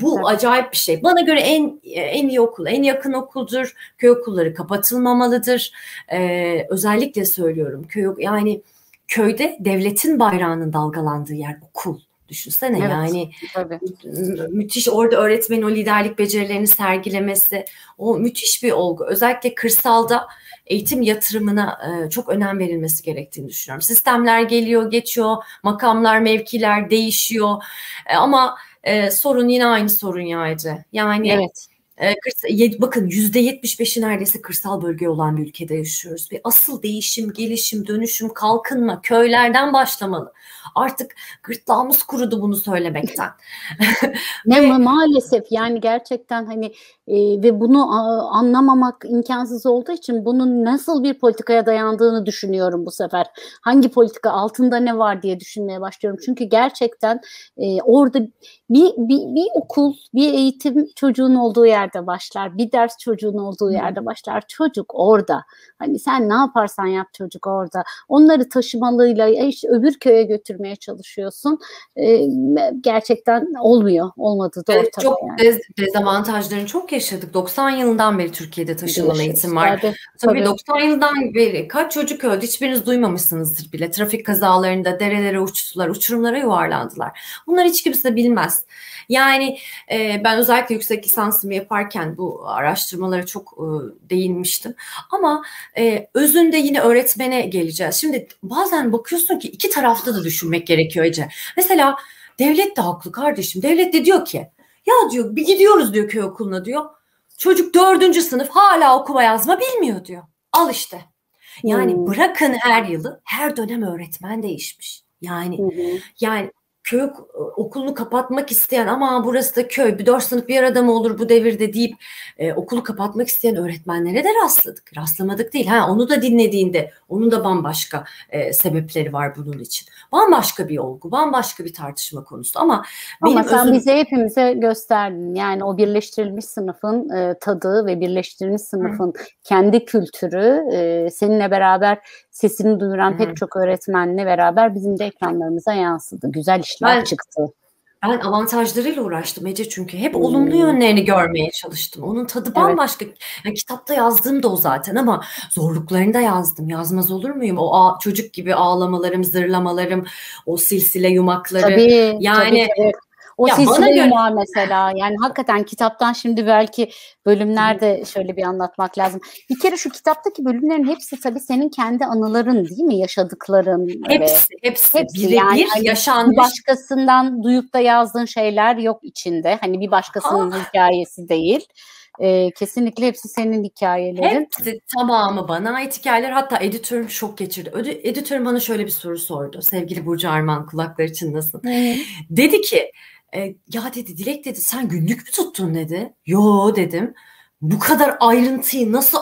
B: bu acayip bir şey. Bana göre en en iyi okul, en yakın okuldur. Köy okulları kapatılmamalıdır. Ee, özellikle söylüyorum köy yani köyde devletin bayrağının dalgalandığı yer okul. Düşünsene evet, yani tabii. müthiş orada öğretmenin o liderlik becerilerini sergilemesi o müthiş bir olgu. Özellikle kırsalda eğitim yatırımına e, çok önem verilmesi gerektiğini düşünüyorum. Sistemler geliyor, geçiyor, makamlar, mevkiler değişiyor e, ama e, sorun yine aynı sorun ya Ece. Yani evet. E, bakın yüzde yetmiş beşi neredeyse kırsal bölge olan bir ülkede yaşıyoruz. Ve asıl değişim, gelişim, dönüşüm, kalkınma köylerden başlamalı. Artık gırtlağımız kurudu bunu söylemekten.
A: ne ve, maalesef yani gerçekten hani e, ve bunu a, anlamamak imkansız olduğu için bunun nasıl bir politikaya dayandığını düşünüyorum bu sefer. Hangi politika altında ne var diye düşünmeye başlıyorum. Çünkü gerçekten e, orada bir, bir, bir okul, bir eğitim çocuğun olduğu yerde başlar. Bir ders çocuğun olduğu yerde başlar. Çocuk orada. Hani sen ne yaparsan yap çocuk orada. Onları taşımalıyla işte öbür köye götürmeye çalışıyorsun. E, gerçekten olmuyor. Olmadı da
B: ortada. Çok yani. dez, dezavantajlarını çok yaşadık. 90 yılından beri Türkiye'de taşınan eğitim var. Tabii, tabii, tabii 90 yıldan beri kaç çocuk öldü hiçbiriniz duymamışsınızdır bile. Trafik kazalarında derelere uçtular, uçurumlara yuvarlandılar. Bunlar hiç kimse bilmez. Yani e, ben özellikle yüksek lisansımı yaparken bu araştırmalara çok e, değinmiştim. Ama e, özünde yine öğretmene geleceğiz. Şimdi bazen bakıyorsun ki iki tarafta da düşünmek gerekiyor Ece. Mesela devlet de haklı kardeşim. Devlet de diyor ki Ya diyor bir gidiyoruz diyor köy okuluna diyor. Çocuk dördüncü sınıf hala okuma yazma bilmiyor diyor. Al işte. Yani hmm. bırakın her yılı her dönem öğretmen değişmiş. Yani hmm. yani köy okulunu kapatmak isteyen ama burası da köy bir dört sınıf bir arada mı olur bu devirde deyip e, okulu kapatmak isteyen öğretmenlere de rastladık. Rastlamadık değil. Ha onu da dinlediğinde onun da bambaşka e, sebepleri var bunun için. Bambaşka bir olgu, bambaşka bir tartışma konusu ama
A: ama benim sen özüm... bize hepimize gösterdin. Yani o birleştirilmiş sınıfın e, tadı ve birleştirilmiş sınıfın Hı. kendi kültürü e, seninle beraber sesini duyuran pek çok öğretmenle beraber bizim de ekranlarımıza yansıdı. Güzel işler ben, çıktı.
B: Ben avantajlarıyla uğraştım Ece çünkü hep hmm. olumlu yönlerini görmeye çalıştım. Onun tadı bambaşka. Evet. Yani kitapta yazdığım da o zaten ama zorluklarını da yazdım. Yazmaz olur muyum? O ağ, çocuk gibi ağlamalarım, zırlamalarım, o silsile yumakları.
A: Tabii, yani tabii, tabii. O ya silsile yumağı mesela yani hakikaten kitaptan şimdi belki bölümlerde şöyle bir anlatmak lazım. Bir kere şu kitaptaki bölümlerin hepsi tabii senin kendi anıların değil mi? Yaşadıkların.
B: Hepsi, ve, hepsi. hepsi birebir yani, hani yaşanmış.
A: Başkasından duyup da yazdığın şeyler yok içinde. Hani bir başkasının ha. hikayesi değil. E, kesinlikle hepsi senin hikayelerin.
B: Hepsi tamamı bana ait hikayeler. Hatta editörüm şok geçirdi. Öde, editörüm bana şöyle bir soru sordu. Sevgili Burcu Arman kulakları çınlasın. Dedi ki e, ya dedi Dilek dedi sen günlük mü tuttun dedi. Yo dedim. Bu kadar ayrıntıyı nasıl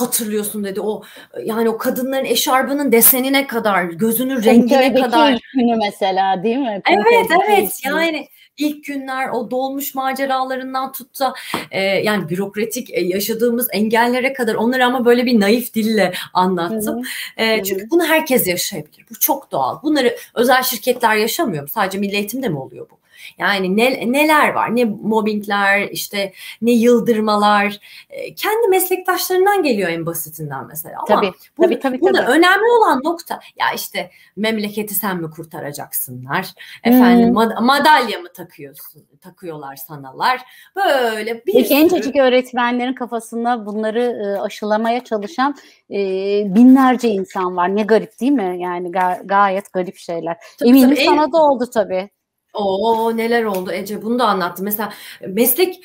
B: hatırlıyorsun dedi. O yani o kadınların eşarbının desenine kadar, gözünün rengine kadar.
A: ilk günü mesela değil mi?
B: Evet evet yani ilk günler o dolmuş maceralarından tut da e, yani bürokratik e, yaşadığımız engellere kadar onları ama böyle bir naif dille anlattım. E, çünkü bunu herkes yaşayabilir. Bu çok doğal. Bunları özel şirketler yaşamıyor mu? Sadece milli eğitimde mi oluyor bu? Yani ne, neler var? Ne mobbingler, işte ne yıldırmalar. E, kendi meslektaşlarından geliyor en basitinden mesela. Ama tabii, bu, tabii, tabii, burada tabii. önemli olan nokta ya işte memleketi sen mi kurtaracaksınlar? Efendim hmm. mad- madalya mı takıyorsun? Takıyorlar sanalar. Böyle bir
A: Peki, gencecik öğretmenlerin kafasında bunları e, aşılamaya çalışan e, binlerce insan var. Ne garip değil mi? Yani ga- gayet garip şeyler. Tabii, Eminim tabii, sana en... da oldu tabii.
B: O neler oldu Ece bunu da anlattı. Mesela meslek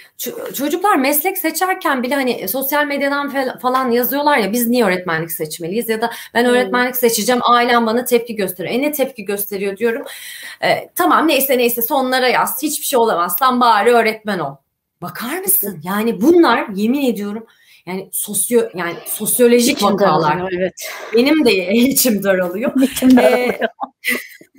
B: çocuklar meslek seçerken bile hani sosyal medyadan falan yazıyorlar ya biz niye öğretmenlik seçmeliyiz ya da ben öğretmenlik seçeceğim ailem bana tepki gösteriyor. E ne tepki gösteriyor diyorum. E, tamam neyse neyse sonlara yaz hiçbir şey olamazsan bari öğretmen ol. Bakar mısın? Yani bunlar yemin ediyorum yani sosyo yani sosyolojik İçim vakalar. Daralıyor, evet. Benim de içim daralıyor. İçim daralıyor. Ee,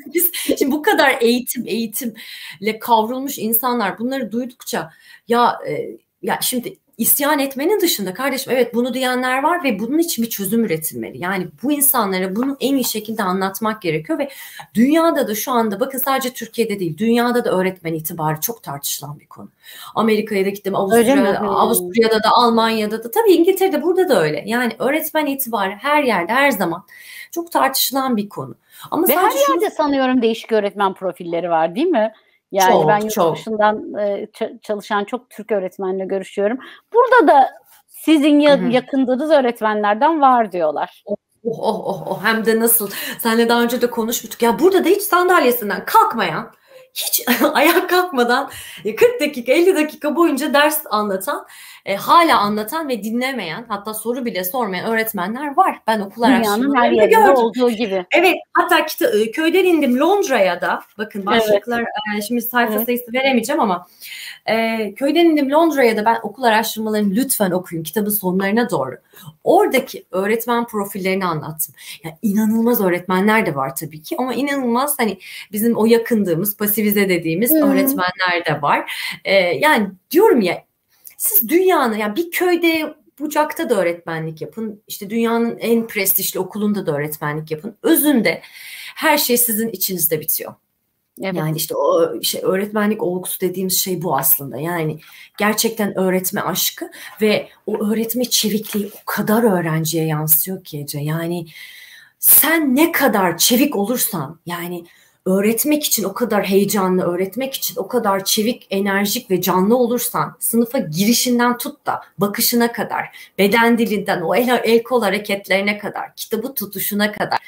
B: biz şimdi bu kadar eğitim eğitimle kavrulmuş insanlar bunları duydukça ya e, ya şimdi isyan etmenin dışında kardeşim evet bunu diyenler var ve bunun için bir çözüm üretilmeli. Yani bu insanlara bunu en iyi şekilde anlatmak gerekiyor ve dünyada da şu anda bakın sadece Türkiye'de değil dünyada da öğretmen itibarı çok tartışılan bir konu. Amerika'ya da gittim Avusturya'da, Avusturya'da da Almanya'da da tabii İngiltere'de burada da öyle. Yani öğretmen itibarı her yerde her zaman çok tartışılan bir konu.
A: Ama Ve her şunu... yerde sanıyorum değişik öğretmen profilleri var değil mi? Yani çok, ben yurt dışından e, çalışan çok Türk öğretmenle görüşüyorum. Burada da sizin ya, yakındığınız öğretmenlerden var diyorlar.
B: Oh, oh oh oh hem de nasıl? Senle daha önce de konuşmuştuk. Ya burada da hiç sandalyesinden kalkmayan hiç ayak kalkmadan 40 dakika 50 dakika boyunca ders anlatan e, hala anlatan ve dinlemeyen hatta soru bile sormayan öğretmenler var. Ben okul araştırmalarında gördüm.
A: olduğu gibi.
B: Evet hatta kita- e, köyden indim Londra'ya da bakın başlıklar evet. e, şimdi sayfa evet. sayısı veremeyeceğim ama e, köyden indim Londra'ya da ben okul araştırmalarını lütfen okuyun kitabın sonlarına doğru. Oradaki öğretmen profillerini anlattım. Yani inanılmaz öğretmenler de var tabii ki ama inanılmaz hani bizim o yakındığımız pasifize dediğimiz hmm. öğretmenler de var. E, yani diyorum ya siz dünyanın yani bir köyde Bucak'ta da öğretmenlik yapın. İşte dünyanın en prestijli okulunda da öğretmenlik yapın. Özünde her şey sizin içinizde bitiyor. Evet. Yani işte o şey öğretmenlik olgusu dediğimiz şey bu aslında. Yani gerçekten öğretme aşkı ve o öğretme çevikliği o kadar öğrenciye yansıyor ki Ece. Yani sen ne kadar çevik olursan yani öğretmek için o kadar heyecanlı, öğretmek için o kadar çevik, enerjik ve canlı olursan sınıfa girişinden tut da bakışına kadar, beden dilinden o el, el kol hareketlerine kadar, kitabı tutuşuna kadar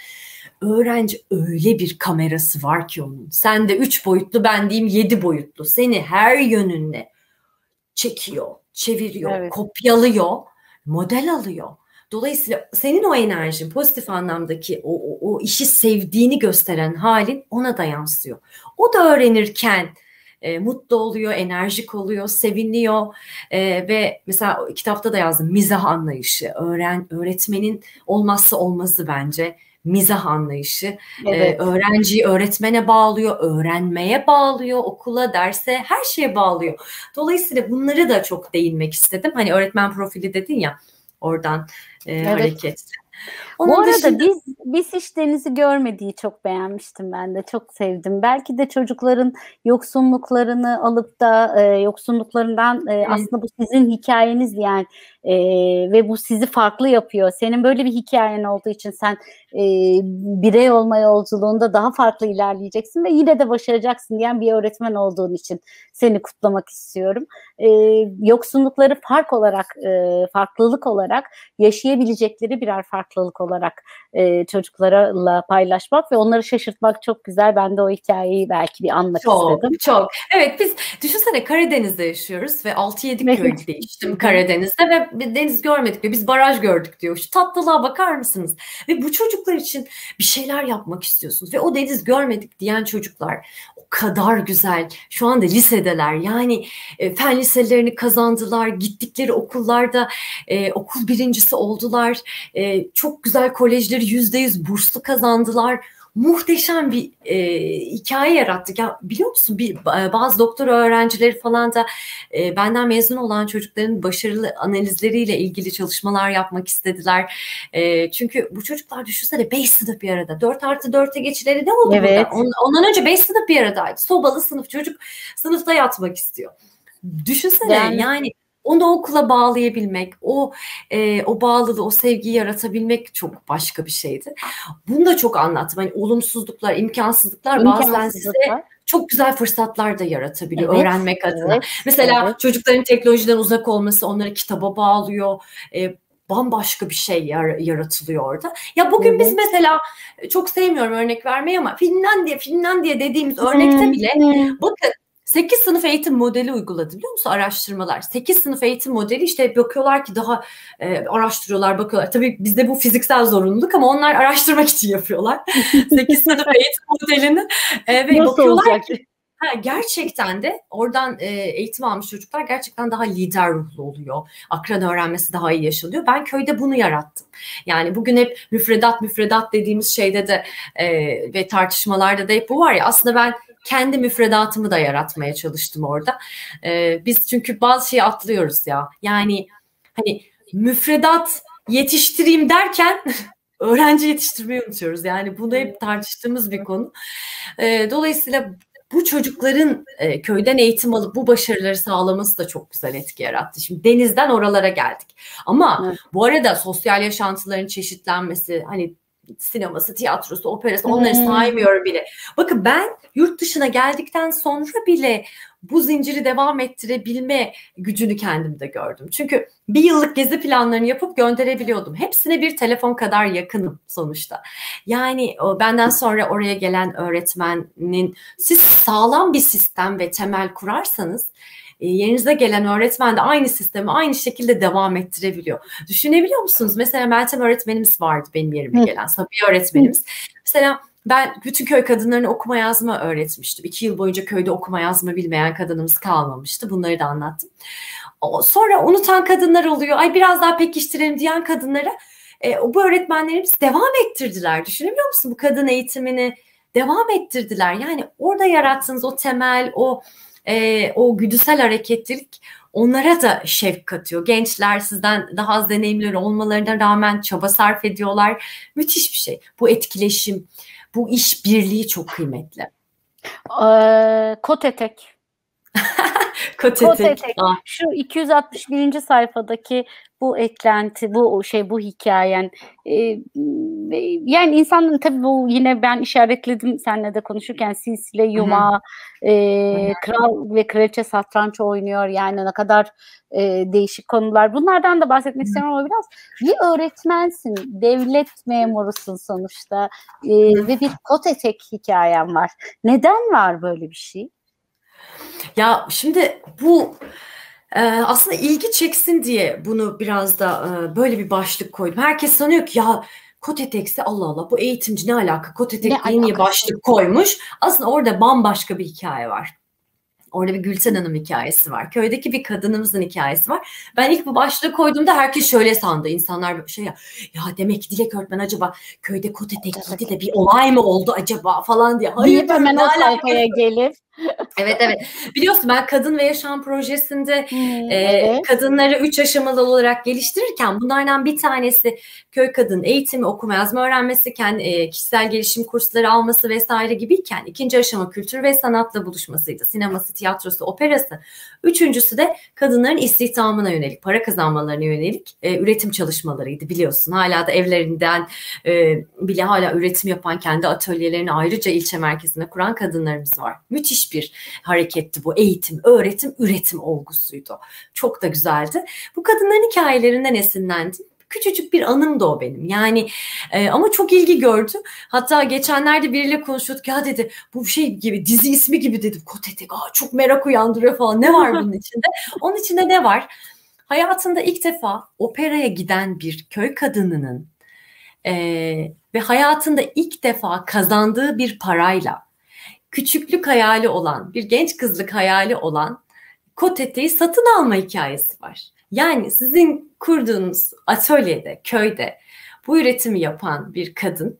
B: öğrenci öyle bir kamerası var ki onun. Sen de üç boyutlu ben diyeyim yedi boyutlu. Seni her yönünle çekiyor, çeviriyor, evet. kopyalıyor, model alıyor. Dolayısıyla senin o enerjin pozitif anlamdaki o, o, o işi sevdiğini gösteren halin ona da yansıyor. O da öğrenirken e, mutlu oluyor, enerjik oluyor, seviniyor e, ve mesela kitapta da yazdım mizah anlayışı, öğren öğretmenin olmazsa olmazı bence mizah anlayışı. E, evet. Ee, öğrenciyi öğretmene bağlıyor, öğrenmeye bağlıyor, okula, derse, her şeye bağlıyor. Dolayısıyla bunları da çok değinmek istedim. Hani öğretmen profili dedin ya oradan e, evet. hareketle.
A: Onun Bu arada dışında... biz biz hiç denizi görmediği çok beğenmiştim ben de çok sevdim. Belki de çocukların yoksunluklarını alıp da e, yoksunluklarından e, aslında bu sizin hikayeniz yani e, ve bu sizi farklı yapıyor. Senin böyle bir hikayen olduğu için sen e, birey olma yolculuğunda daha farklı ilerleyeceksin ve yine de başaracaksın diyen bir öğretmen olduğun için seni kutlamak istiyorum. E, yoksunlukları fark olarak, e, farklılık olarak yaşayabilecekleri birer farklılık olarak e, çocuklarla paylaşmak ve onları şaşırtmak çok güzel. Ben de o hikayeyi belki bir anmak
B: çok,
A: istedim.
B: Çok, Evet biz düşünsene Karadeniz'de yaşıyoruz ve 6-7 köy değiştim Karadeniz'de ve deniz görmedik diyor. Biz baraj gördük diyor. Şu tatlılığa bakar mısınız? Ve bu çocuklar için bir şeyler yapmak istiyorsunuz ve o deniz görmedik diyen çocuklar o kadar güzel. Şu anda lisedeler. Yani e, fen liselerini kazandılar. Gittikleri okullarda e, okul birincisi oldular. E, çok güzel kolejleri yüzde yüz burslu kazandılar muhteşem bir e, hikaye yarattık. Ya biliyor musun bir bazı doktor öğrencileri falan da e, benden mezun olan çocukların başarılı analizleriyle ilgili çalışmalar yapmak istediler. E, çünkü bu çocuklar düşünsene 5 sınıf bir arada. 4 artı 4'e geçileri ne oldu evet. burada? ondan önce 5 sınıf bir aradaydı. Sobalı sınıf çocuk sınıfta yatmak istiyor. Düşünsene yani, yani onu okula bağlayabilmek, o e, o bağlılığı, o sevgiyi yaratabilmek çok başka bir şeydi. Bunu da çok anlattım. Hani olumsuzluklar, imkansızlıklar, bazen size çok güzel fırsatlar da yaratabiliyor evet, öğrenmek adına. Evet, Mesela evet. çocukların teknolojiden uzak olması onları kitaba bağlıyor. E, bambaşka bir şey yar- yaratılıyor orada. Ya bugün evet. biz mesela çok sevmiyorum örnek vermeyi ama Finlandiya Finlandiya dediğimiz örnekte bile bakın 8 sınıf eğitim modeli uyguladı biliyor musun araştırmalar? 8 sınıf eğitim modeli işte bakıyorlar ki daha e, araştırıyorlar bakıyorlar. Tabii bizde bu fiziksel zorunluluk ama onlar araştırmak için yapıyorlar. 8 sınıf eğitim modelini e, ve Nasıl bakıyorlar olacak? ki Ha, gerçekten de oradan e, eğitim almış çocuklar gerçekten daha lider ruhlu oluyor. Akran öğrenmesi daha iyi yaşanıyor. Ben köyde bunu yarattım. Yani bugün hep müfredat müfredat dediğimiz şeyde de e, ve tartışmalarda da hep bu var ya aslında ben kendi müfredatımı da yaratmaya çalıştım orada. E, biz çünkü bazı şeyi atlıyoruz ya. Yani hani müfredat yetiştireyim derken öğrenci yetiştirmeyi unutuyoruz. Yani bunu hep tartıştığımız bir konu. E, dolayısıyla bu çocukların e, köyden eğitim alıp bu başarıları sağlaması da çok güzel etki yarattı. Şimdi denizden oralara geldik. Ama evet. bu arada sosyal yaşantıların çeşitlenmesi hani sineması, tiyatrosu, operası onları hmm. saymıyorum bile. Bakın ben yurt dışına geldikten sonra bile bu zinciri devam ettirebilme gücünü kendimde gördüm. Çünkü bir yıllık gezi planlarını yapıp gönderebiliyordum. Hepsine bir telefon kadar yakınım sonuçta. Yani benden sonra oraya gelen öğretmenin siz sağlam bir sistem ve temel kurarsanız e, yerinize gelen öğretmen de aynı sistemi aynı şekilde devam ettirebiliyor. Düşünebiliyor musunuz? Mesela Meltem öğretmenimiz vardı benim yerime gelen. Sabiha öğretmenimiz. Mesela ben bütün köy kadınlarını okuma yazma öğretmiştim. İki yıl boyunca köyde okuma yazma bilmeyen kadınımız kalmamıştı. Bunları da anlattım. Sonra unutan kadınlar oluyor. Ay biraz daha pekiştirelim diyen kadınlara e, bu öğretmenlerimiz devam ettirdiler. Düşünebiliyor musun bu kadın eğitimini devam ettirdiler. Yani orada yarattığınız o temel, o e, o güdüsel hareketlilik onlara da şevk katıyor. Gençler sizden daha az deneyimleri olmalarına rağmen çaba sarf ediyorlar. Müthiş bir şey. Bu etkileşim, bu iş birliği çok kıymetli.
A: Ee, kot etek.
B: Kot etek. Kot etek.
A: Ah. Şu 261. sayfadaki bu eklenti, bu şey, bu hikayen. E, yani insanın tabii bu yine ben işaretledim seninle de konuşurken silsile, yuma, e, kral ve kraliçe satranç oynuyor. Yani ne kadar e, değişik konular. Bunlardan da bahsetmek istiyorum ama biraz bir öğretmensin, devlet memurusun sonuçta e, ve bir kot etek hikayen var. Neden var böyle bir şey?
B: Ya şimdi bu Ee, aslında ilgi çeksin diye bunu biraz da e, böyle bir başlık koydum. Herkes sanıyor ki ya Koteteks'e Allah Allah bu eğitimci ne alaka? Kotetek niye, niye başlık koymuş? Aslında orada bambaşka bir hikaye var. Orada bir Gülten Hanım hikayesi var. Köydeki bir kadınımızın hikayesi var. Ben ilk bu başlığı koyduğumda herkes şöyle sandı. İnsanlar şey ya, ya demek ki Dilek öğretmen acaba köyde kot etek giydi de bir olay mı oldu acaba falan diye.
A: Hayır Deyip hemen o sayfaya gelip
B: evet evet. Biliyorsun ben Kadın ve Yaşam projesinde hmm, e, evet. kadınları üç aşamalı olarak geliştirirken bunlardan bir tanesi köy kadın eğitimi, okuma yazma öğrenmesi, kendi e, kişisel gelişim kursları alması vesaire gibiyken ikinci aşama kültür ve sanatla buluşmasıydı. Sineması, tiyatrosu, operası. Üçüncüsü de kadınların istihdamına yönelik, para kazanmalarına yönelik e, üretim çalışmalarıydı biliyorsun. Hala da evlerinden e, bile hala üretim yapan kendi atölyelerini ayrıca ilçe merkezine kuran kadınlarımız var. Müthiş bir hareketti bu. Eğitim, öğretim, üretim olgusuydu. Çok da güzeldi. Bu kadınların hikayelerinden esinlendim küçücük bir anım da o benim. Yani e, ama çok ilgi gördü. Hatta geçenlerde biriyle konuşuyorduk. Ya dedi bu şey gibi dizi ismi gibi dedim. Kotetek aa, çok merak uyandırıyor falan. Ne var bunun içinde? Onun içinde ne var? Hayatında ilk defa operaya giden bir köy kadınının e, ve hayatında ilk defa kazandığı bir parayla küçüklük hayali olan, bir genç kızlık hayali olan koteteyi satın alma hikayesi var. Yani sizin kurduğunuz atölyede, köyde bu üretimi yapan bir kadın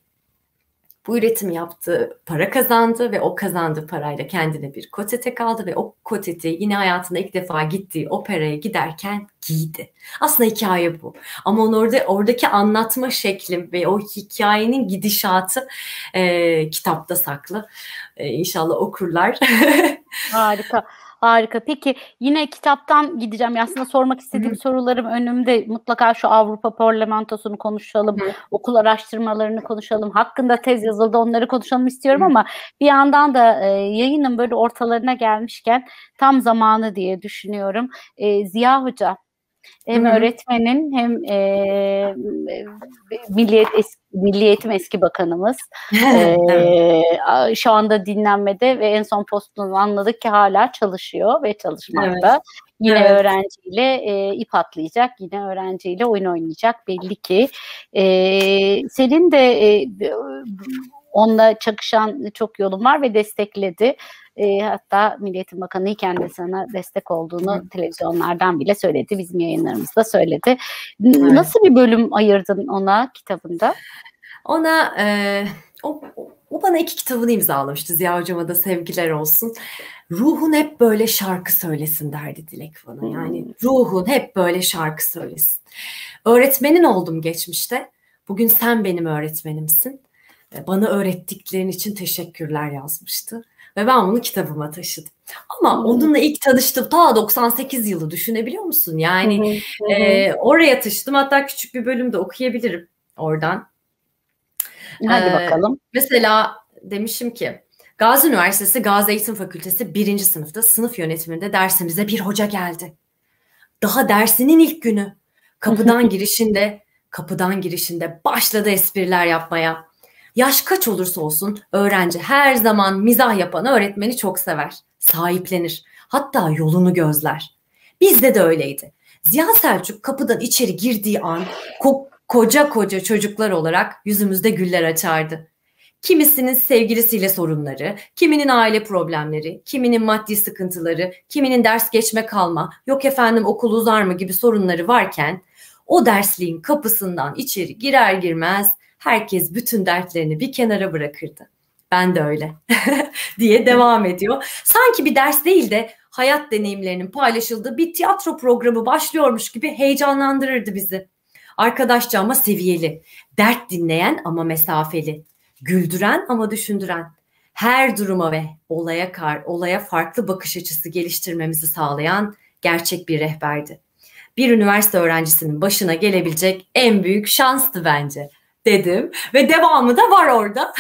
B: bu üretim yaptı, para kazandı ve o kazandığı parayla kendine bir kotete kaldı ve o koteti yine hayatında ilk defa gittiği operaya giderken giydi. Aslında hikaye bu. Ama onu orada oradaki anlatma şeklim ve o hikayenin gidişatı e, kitapta saklı. E, inşallah okurlar.
A: Harika. Harika. Peki yine kitaptan gideceğim. Aslında sormak istediğim Hı. sorularım önümde. Mutlaka şu Avrupa Parlamentosunu konuşalım. Hı. Okul araştırmalarını konuşalım. Hakkında tez yazıldı onları konuşalım istiyorum Hı. ama bir yandan da e, yayının böyle ortalarına gelmişken tam zamanı diye düşünüyorum. E, Ziya Hoca hem Hı-hı. öğretmenin hem e, Milliyet eski, Milli Eğitim eski bakanımız e, şu anda dinlenmede ve en son postundan anladık ki hala çalışıyor ve çalışmakta. Evet. Yine evet. öğrenciyle e, ip atlayacak, yine öğrenciyle oyun oynayacak belli ki. E, senin de e, onunla çakışan çok yolun var ve destekledi. E, hatta Milliyetin Bakanı iken de sana destek olduğunu Hı. televizyonlardan bile söyledi. Bizim yayınlarımızda söyledi. Evet. Nasıl bir bölüm ayırdın ona kitabında?
B: Ona e, o, o bana iki kitabını imzalamıştı. Ziya Hocam'a da sevgiler olsun. Ruhun hep böyle şarkı söylesin derdi Dilek bana. Yani hmm. ruhun hep böyle şarkı söylesin. Öğretmenin oldum geçmişte. Bugün sen benim öğretmenimsin. Bana öğrettiklerin için teşekkürler yazmıştı. Ve ben bunu kitabıma taşıdım. Ama onunla ilk tanıştım ta 98 yılı düşünebiliyor musun? Yani e, oraya taşıdım. Hatta küçük bir bölümde okuyabilirim oradan.
A: Hadi ee, bakalım.
B: Mesela demişim ki Gazi Üniversitesi Gazi Eğitim Fakültesi birinci sınıfta sınıf yönetiminde dersimize bir hoca geldi. Daha dersinin ilk günü. Kapıdan girişinde, kapıdan girişinde başladı espriler yapmaya. Yaş kaç olursa olsun öğrenci her zaman mizah yapan öğretmeni çok sever, sahiplenir. Hatta yolunu gözler. Bizde de öyleydi. Ziya Selçuk kapıdan içeri girdiği an ko- koca koca çocuklar olarak yüzümüzde güller açardı. Kimisinin sevgilisiyle sorunları, kiminin aile problemleri, kiminin maddi sıkıntıları, kiminin ders geçme kalma, yok efendim okul uzar mı gibi sorunları varken o dersliğin kapısından içeri girer girmez herkes bütün dertlerini bir kenara bırakırdı. Ben de öyle diye devam ediyor. Sanki bir ders değil de hayat deneyimlerinin paylaşıldığı bir tiyatro programı başlıyormuş gibi heyecanlandırırdı bizi. Arkadaşça ama seviyeli, dert dinleyen ama mesafeli, güldüren ama düşündüren, her duruma ve olaya kar, olaya farklı bakış açısı geliştirmemizi sağlayan gerçek bir rehberdi. Bir üniversite öğrencisinin başına gelebilecek en büyük şanstı bence dedim ve devamı da var orada.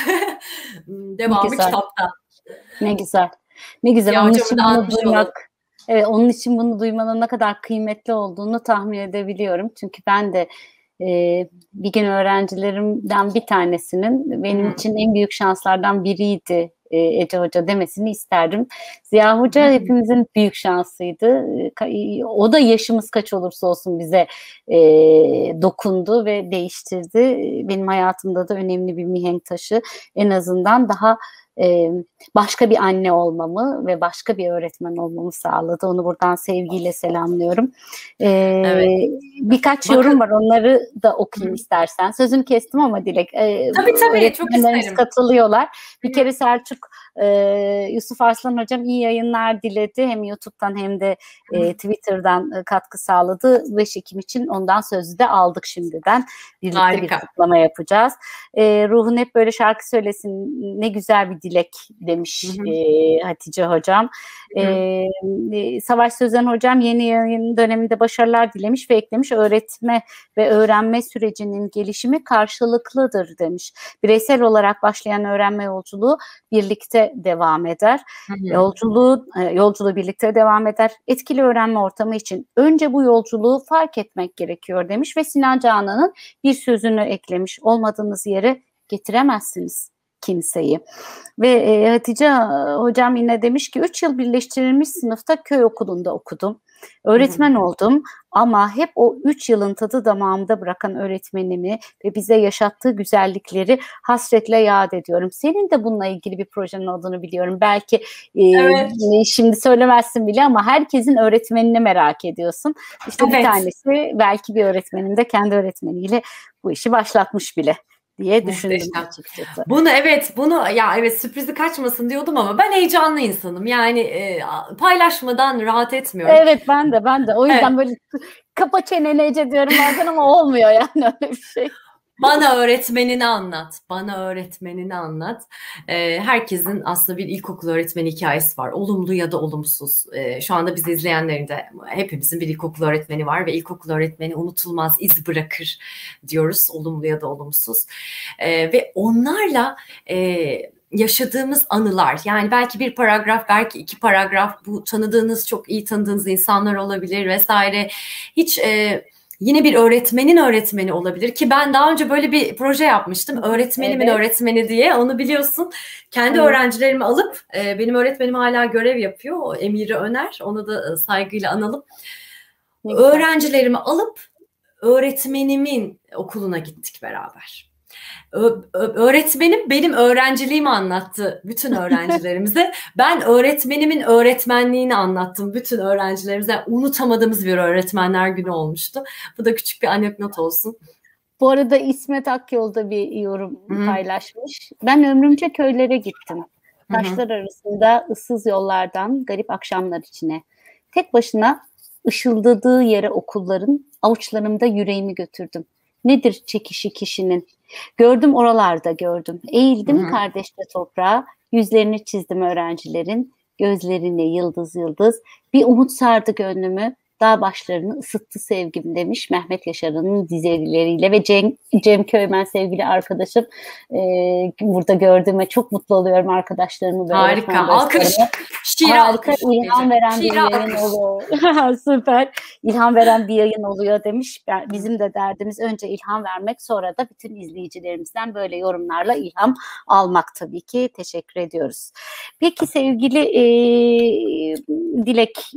B: devamı kitapta.
A: Ne güzel. Ne güzel. Ya onun için bunu duymak, evet, onun için bunu duymanın ne kadar kıymetli olduğunu tahmin edebiliyorum. Çünkü ben de e, bir gün öğrencilerimden bir tanesinin benim için en büyük şanslardan biriydi e, Ece Hoca demesini isterdim. Ziya Hoca hepimizin büyük şansıydı. E, o da yaşımız kaç olursa olsun bize e, dokundu ve değiştirdi. Benim hayatımda da önemli bir mihenk taşı. En azından daha e, başka bir anne olmamı ve başka bir öğretmen olmamı sağladı. Onu buradan sevgiyle selamlıyorum. E, evet. Birkaç Bakın. yorum var onları da okuyayım Hı. istersen. Sözünü kestim ama Dilek.
B: E, tabii tabii çok isterim.
A: katılıyorlar. Bir kere Selçuk e, Yusuf Arslan hocam iyi yayınlar diledi. Hem YouTube'dan hem de e, Twitter'dan e, katkı sağladı. 5 Ekim için ondan sözü de aldık şimdiden. Birlikte Harika. bir kutlama yapacağız. E, ruhun hep böyle şarkı söylesin ne güzel bir dilek demiş hı hı. E, Hatice hocam. Hı. E, Savaş Sözen hocam yeni yayın döneminde başarılar dilemiş ve eklemiş öğretme ve öğrenme sürecinin gelişimi karşılıklıdır demiş. Bireysel olarak başlayan öğrenme yolculuğu birlikte devam eder. Hı hı. Yolculuğu e, yolculuğu birlikte devam eder. Etkili öğrenme ortamı için önce bu yolculuğu fark etmek gerekiyor demiş ve Sinan Canan'ın bir sözünü eklemiş. Olmadığınız yere getiremezsiniz kimseyi. Ve e, Hatice hocam yine demiş ki 3 yıl birleştirilmiş sınıfta köy okulunda okudum. Öğretmen hmm. oldum ama hep o 3 yılın tadı damağımda bırakan öğretmenimi ve bize yaşattığı güzellikleri hasretle yad ediyorum. Senin de bununla ilgili bir projenin olduğunu biliyorum. Belki e, evet. e, şimdi söylemezsin bile ama herkesin öğretmenini merak ediyorsun. İşte evet. bir tanesi belki bir öğretmenin de kendi öğretmeniyle bu işi başlatmış bile diye düşündüm Muhteşem. açıkçası.
B: Bunu evet bunu ya evet sürprizi kaçmasın diyordum ama ben heyecanlı insanım. Yani e, paylaşmadan rahat etmiyorum.
A: Evet ben de ben de. O yüzden evet. böyle kapa çeneni Ece diyorum bazen ama olmuyor yani öyle bir şey.
B: Bana öğretmenini anlat. Bana öğretmenini anlat. Ee, herkesin aslında bir ilkokul öğretmeni hikayesi var. Olumlu ya da olumsuz. Ee, şu anda bizi izleyenlerin de hepimizin bir ilkokul öğretmeni var ve ilkokul öğretmeni unutulmaz iz bırakır diyoruz. Olumlu ya da olumsuz. Ee, ve onlarla e, yaşadığımız anılar yani belki bir paragraf belki iki paragraf bu tanıdığınız çok iyi tanıdığınız insanlar olabilir vesaire hiç e, yine bir öğretmenin öğretmeni olabilir ki ben daha önce böyle bir proje yapmıştım. Öğretmenimin evet. öğretmeni diye onu biliyorsun. Kendi evet. öğrencilerimi alıp e, benim öğretmenim hala görev yapıyor. O Emiri Öner. Onu da e, saygıyla analım. Öğrencilerimi alıp öğretmenimin okuluna gittik beraber öğretmenim benim öğrenciliğimi anlattı bütün öğrencilerimize. ben öğretmenimin öğretmenliğini anlattım bütün öğrencilerimize. Unutamadığımız bir öğretmenler günü olmuştu. Bu da küçük bir anekdot olsun.
A: Bu arada İsmet Akyol da bir yorum Hı-hı. paylaşmış. Ben ömrümce köylere gittim. Taşlar Hı-hı. arasında ıssız yollardan garip akşamlar içine. Tek başına ışıldadığı yere okulların avuçlarımda yüreğimi götürdüm. Nedir çekişi kişinin? Gördüm oralarda gördüm. Eğildim Hı-hı. kardeşle toprağa, yüzlerini çizdim öğrencilerin, gözlerine yıldız yıldız. Bir umut sardı gönlümü, dağ başlarını ısıttı sevgim demiş Mehmet Yaşar'ın dizeleriyle ve Cem, Cem Köymen sevgili arkadaşım e, burada gördüğüme çok mutlu oluyorum arkadaşlarımı. Böyle
B: Harika alkış.
A: Şiir Harika alkış. ilham veren Şiir bir yayın alkış. oluyor. Süper ilham veren bir yayın oluyor demiş. Bizim de derdimiz önce ilham vermek sonra da bütün izleyicilerimizden böyle yorumlarla ilham almak tabii ki. Teşekkür ediyoruz. Peki sevgili e, Dilek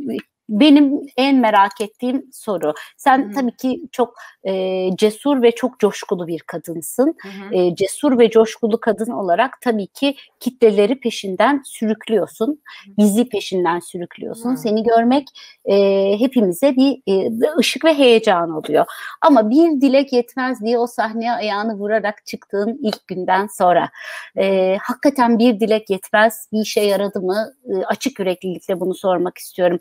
A: benim en merak ettiğim soru. Sen Hı-hı. tabii ki çok e, cesur ve çok coşkulu bir kadınsın. E, cesur ve coşkulu kadın olarak tabii ki kitleleri peşinden sürüklüyorsun. Bizi peşinden sürüklüyorsun. Hı-hı. Seni görmek e, hepimize bir e, ışık ve heyecan oluyor. Ama bir dilek yetmez diye o sahneye ayağını vurarak çıktığın ilk günden sonra e, hakikaten bir dilek yetmez bir işe yaradı mı? E, açık yüreklilikle bunu sormak istiyorum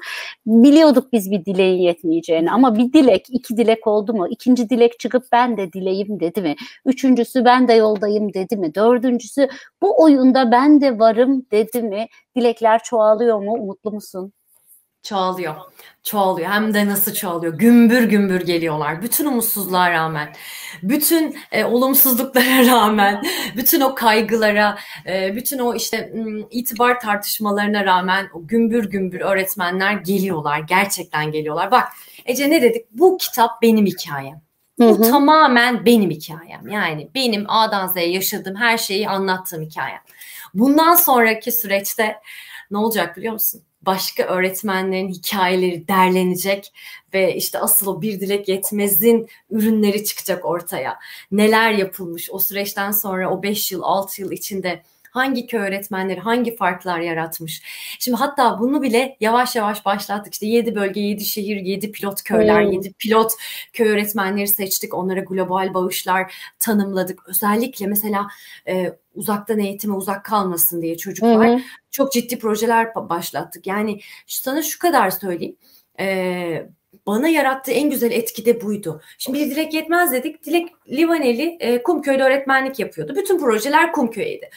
A: biliyorduk biz bir dileğin yetmeyeceğini ama bir dilek, iki dilek oldu mu? İkinci dilek çıkıp ben de dileyim dedi mi? Üçüncüsü ben de yoldayım dedi mi? Dördüncüsü bu oyunda ben de varım dedi mi? Dilekler çoğalıyor mu? Umutlu musun?
B: Çoğalıyor. Çoğalıyor. Hem de nasıl çoğalıyor. Gümbür gümbür geliyorlar. Bütün umutsuzluğa rağmen, bütün e, olumsuzluklara rağmen, bütün o kaygılara, e, bütün o işte itibar tartışmalarına rağmen o gümbür gümbür öğretmenler geliyorlar. Gerçekten geliyorlar. Bak Ece ne dedik? Bu kitap benim hikayem. Bu hı hı. tamamen benim hikayem. Yani benim A'dan Z'ye yaşadığım her şeyi anlattığım hikayem. Bundan sonraki süreçte ne olacak biliyor musun? Başka öğretmenlerin hikayeleri derlenecek ve işte asıl o bir dilek yetmezin ürünleri çıkacak ortaya. Neler yapılmış o süreçten sonra o 5 yıl 6 yıl içinde hangi köy öğretmenleri hangi farklar yaratmış. Şimdi hatta bunu bile yavaş yavaş başlattık. İşte 7 bölge, 7 şehir, 7 pilot köyler, hmm. 7 pilot köy öğretmenleri seçtik. Onlara global bağışlar tanımladık. Özellikle mesela e, uzaktan eğitime uzak kalmasın diye çocuklar hmm. çok ciddi projeler başlattık. Yani sana şu kadar söyleyeyim. E, bana yarattığı en güzel etki de buydu. Şimdi bir Dilek Yetmez dedik. Dilek Livaneli e, Kumköy'de öğretmenlik yapıyordu. Bütün projeler Kumköy'eydi.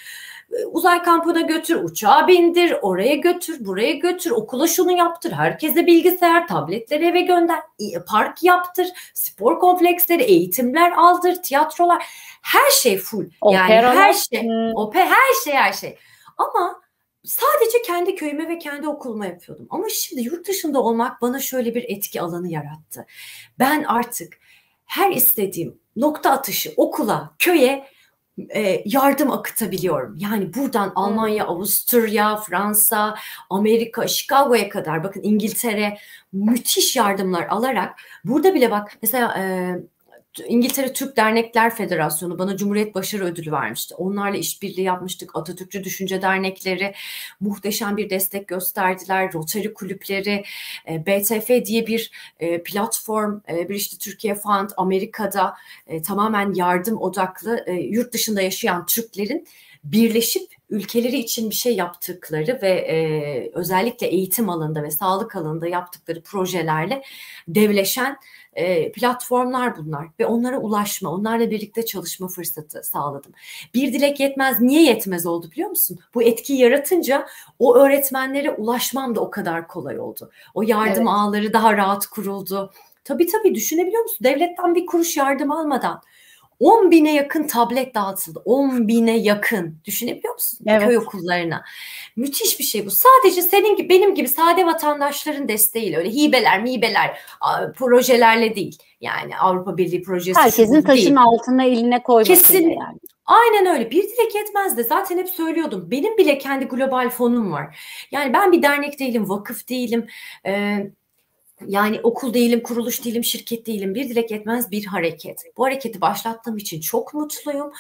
B: E, uzay kampına götür, uçağa bindir, oraya götür, buraya götür, okula şunu yaptır, herkese bilgisayar, tabletleri eve gönder, park yaptır, spor kompleksleri, eğitimler aldır, tiyatrolar, her şey full. Yani Operalar. her şey, hmm. oper, her şey, her şey. Ama sadece kendi köyüme ve kendi okuluma yapıyordum. Ama şimdi yurt dışında olmak bana şöyle bir etki alanı yarattı. Ben artık her istediğim nokta atışı okula, köye e, yardım akıtabiliyorum. Yani buradan Almanya, Avusturya, Fransa, Amerika, Chicago'ya kadar bakın İngiltere müthiş yardımlar alarak burada bile bak mesela e, İngiltere Türk Dernekler Federasyonu bana Cumhuriyet Başarı Ödülü vermişti. Onlarla işbirliği yapmıştık. Atatürkçü Düşünce Dernekleri muhteşem bir destek gösterdiler. Rotary kulüpleri, e, BTF diye bir e, platform, e, bir işte Türkiye Fund Amerika'da tamamen yardım odaklı yurt dışında yaşayan Türklerin birleşip ülkeleri için bir şey yaptıkları ve e, özellikle eğitim alanında ve sağlık alanında yaptıkları projelerle devleşen e, platformlar bunlar ve onlara ulaşma, onlarla birlikte çalışma fırsatı sağladım. Bir dilek yetmez. Niye yetmez oldu biliyor musun? Bu etkiyi yaratınca o öğretmenlere ulaşmam da o kadar kolay oldu. O yardım evet. ağları daha rahat kuruldu. Tabii tabii düşünebiliyor musun? Devletten bir kuruş yardım almadan 10 bine yakın tablet dağıtıldı. 10 bine yakın. Düşünebiliyor musun? Evet. Köy okullarına. Müthiş bir şey bu. Sadece senin gibi benim gibi sade vatandaşların desteğiyle öyle hibeler, mibeler, projelerle değil. Yani Avrupa Birliği projesi
A: Herkesin taşın değil. altına eline koyması
B: Kesin, yani. Aynen öyle. Bir dilek yetmez de zaten hep söylüyordum. Benim bile kendi global fonum var. Yani ben bir dernek değilim, vakıf değilim. Ee, yani okul değilim, kuruluş değilim, şirket değilim. Bir dilek yetmez bir hareket. Bu hareketi başlattığım için çok mutluyum.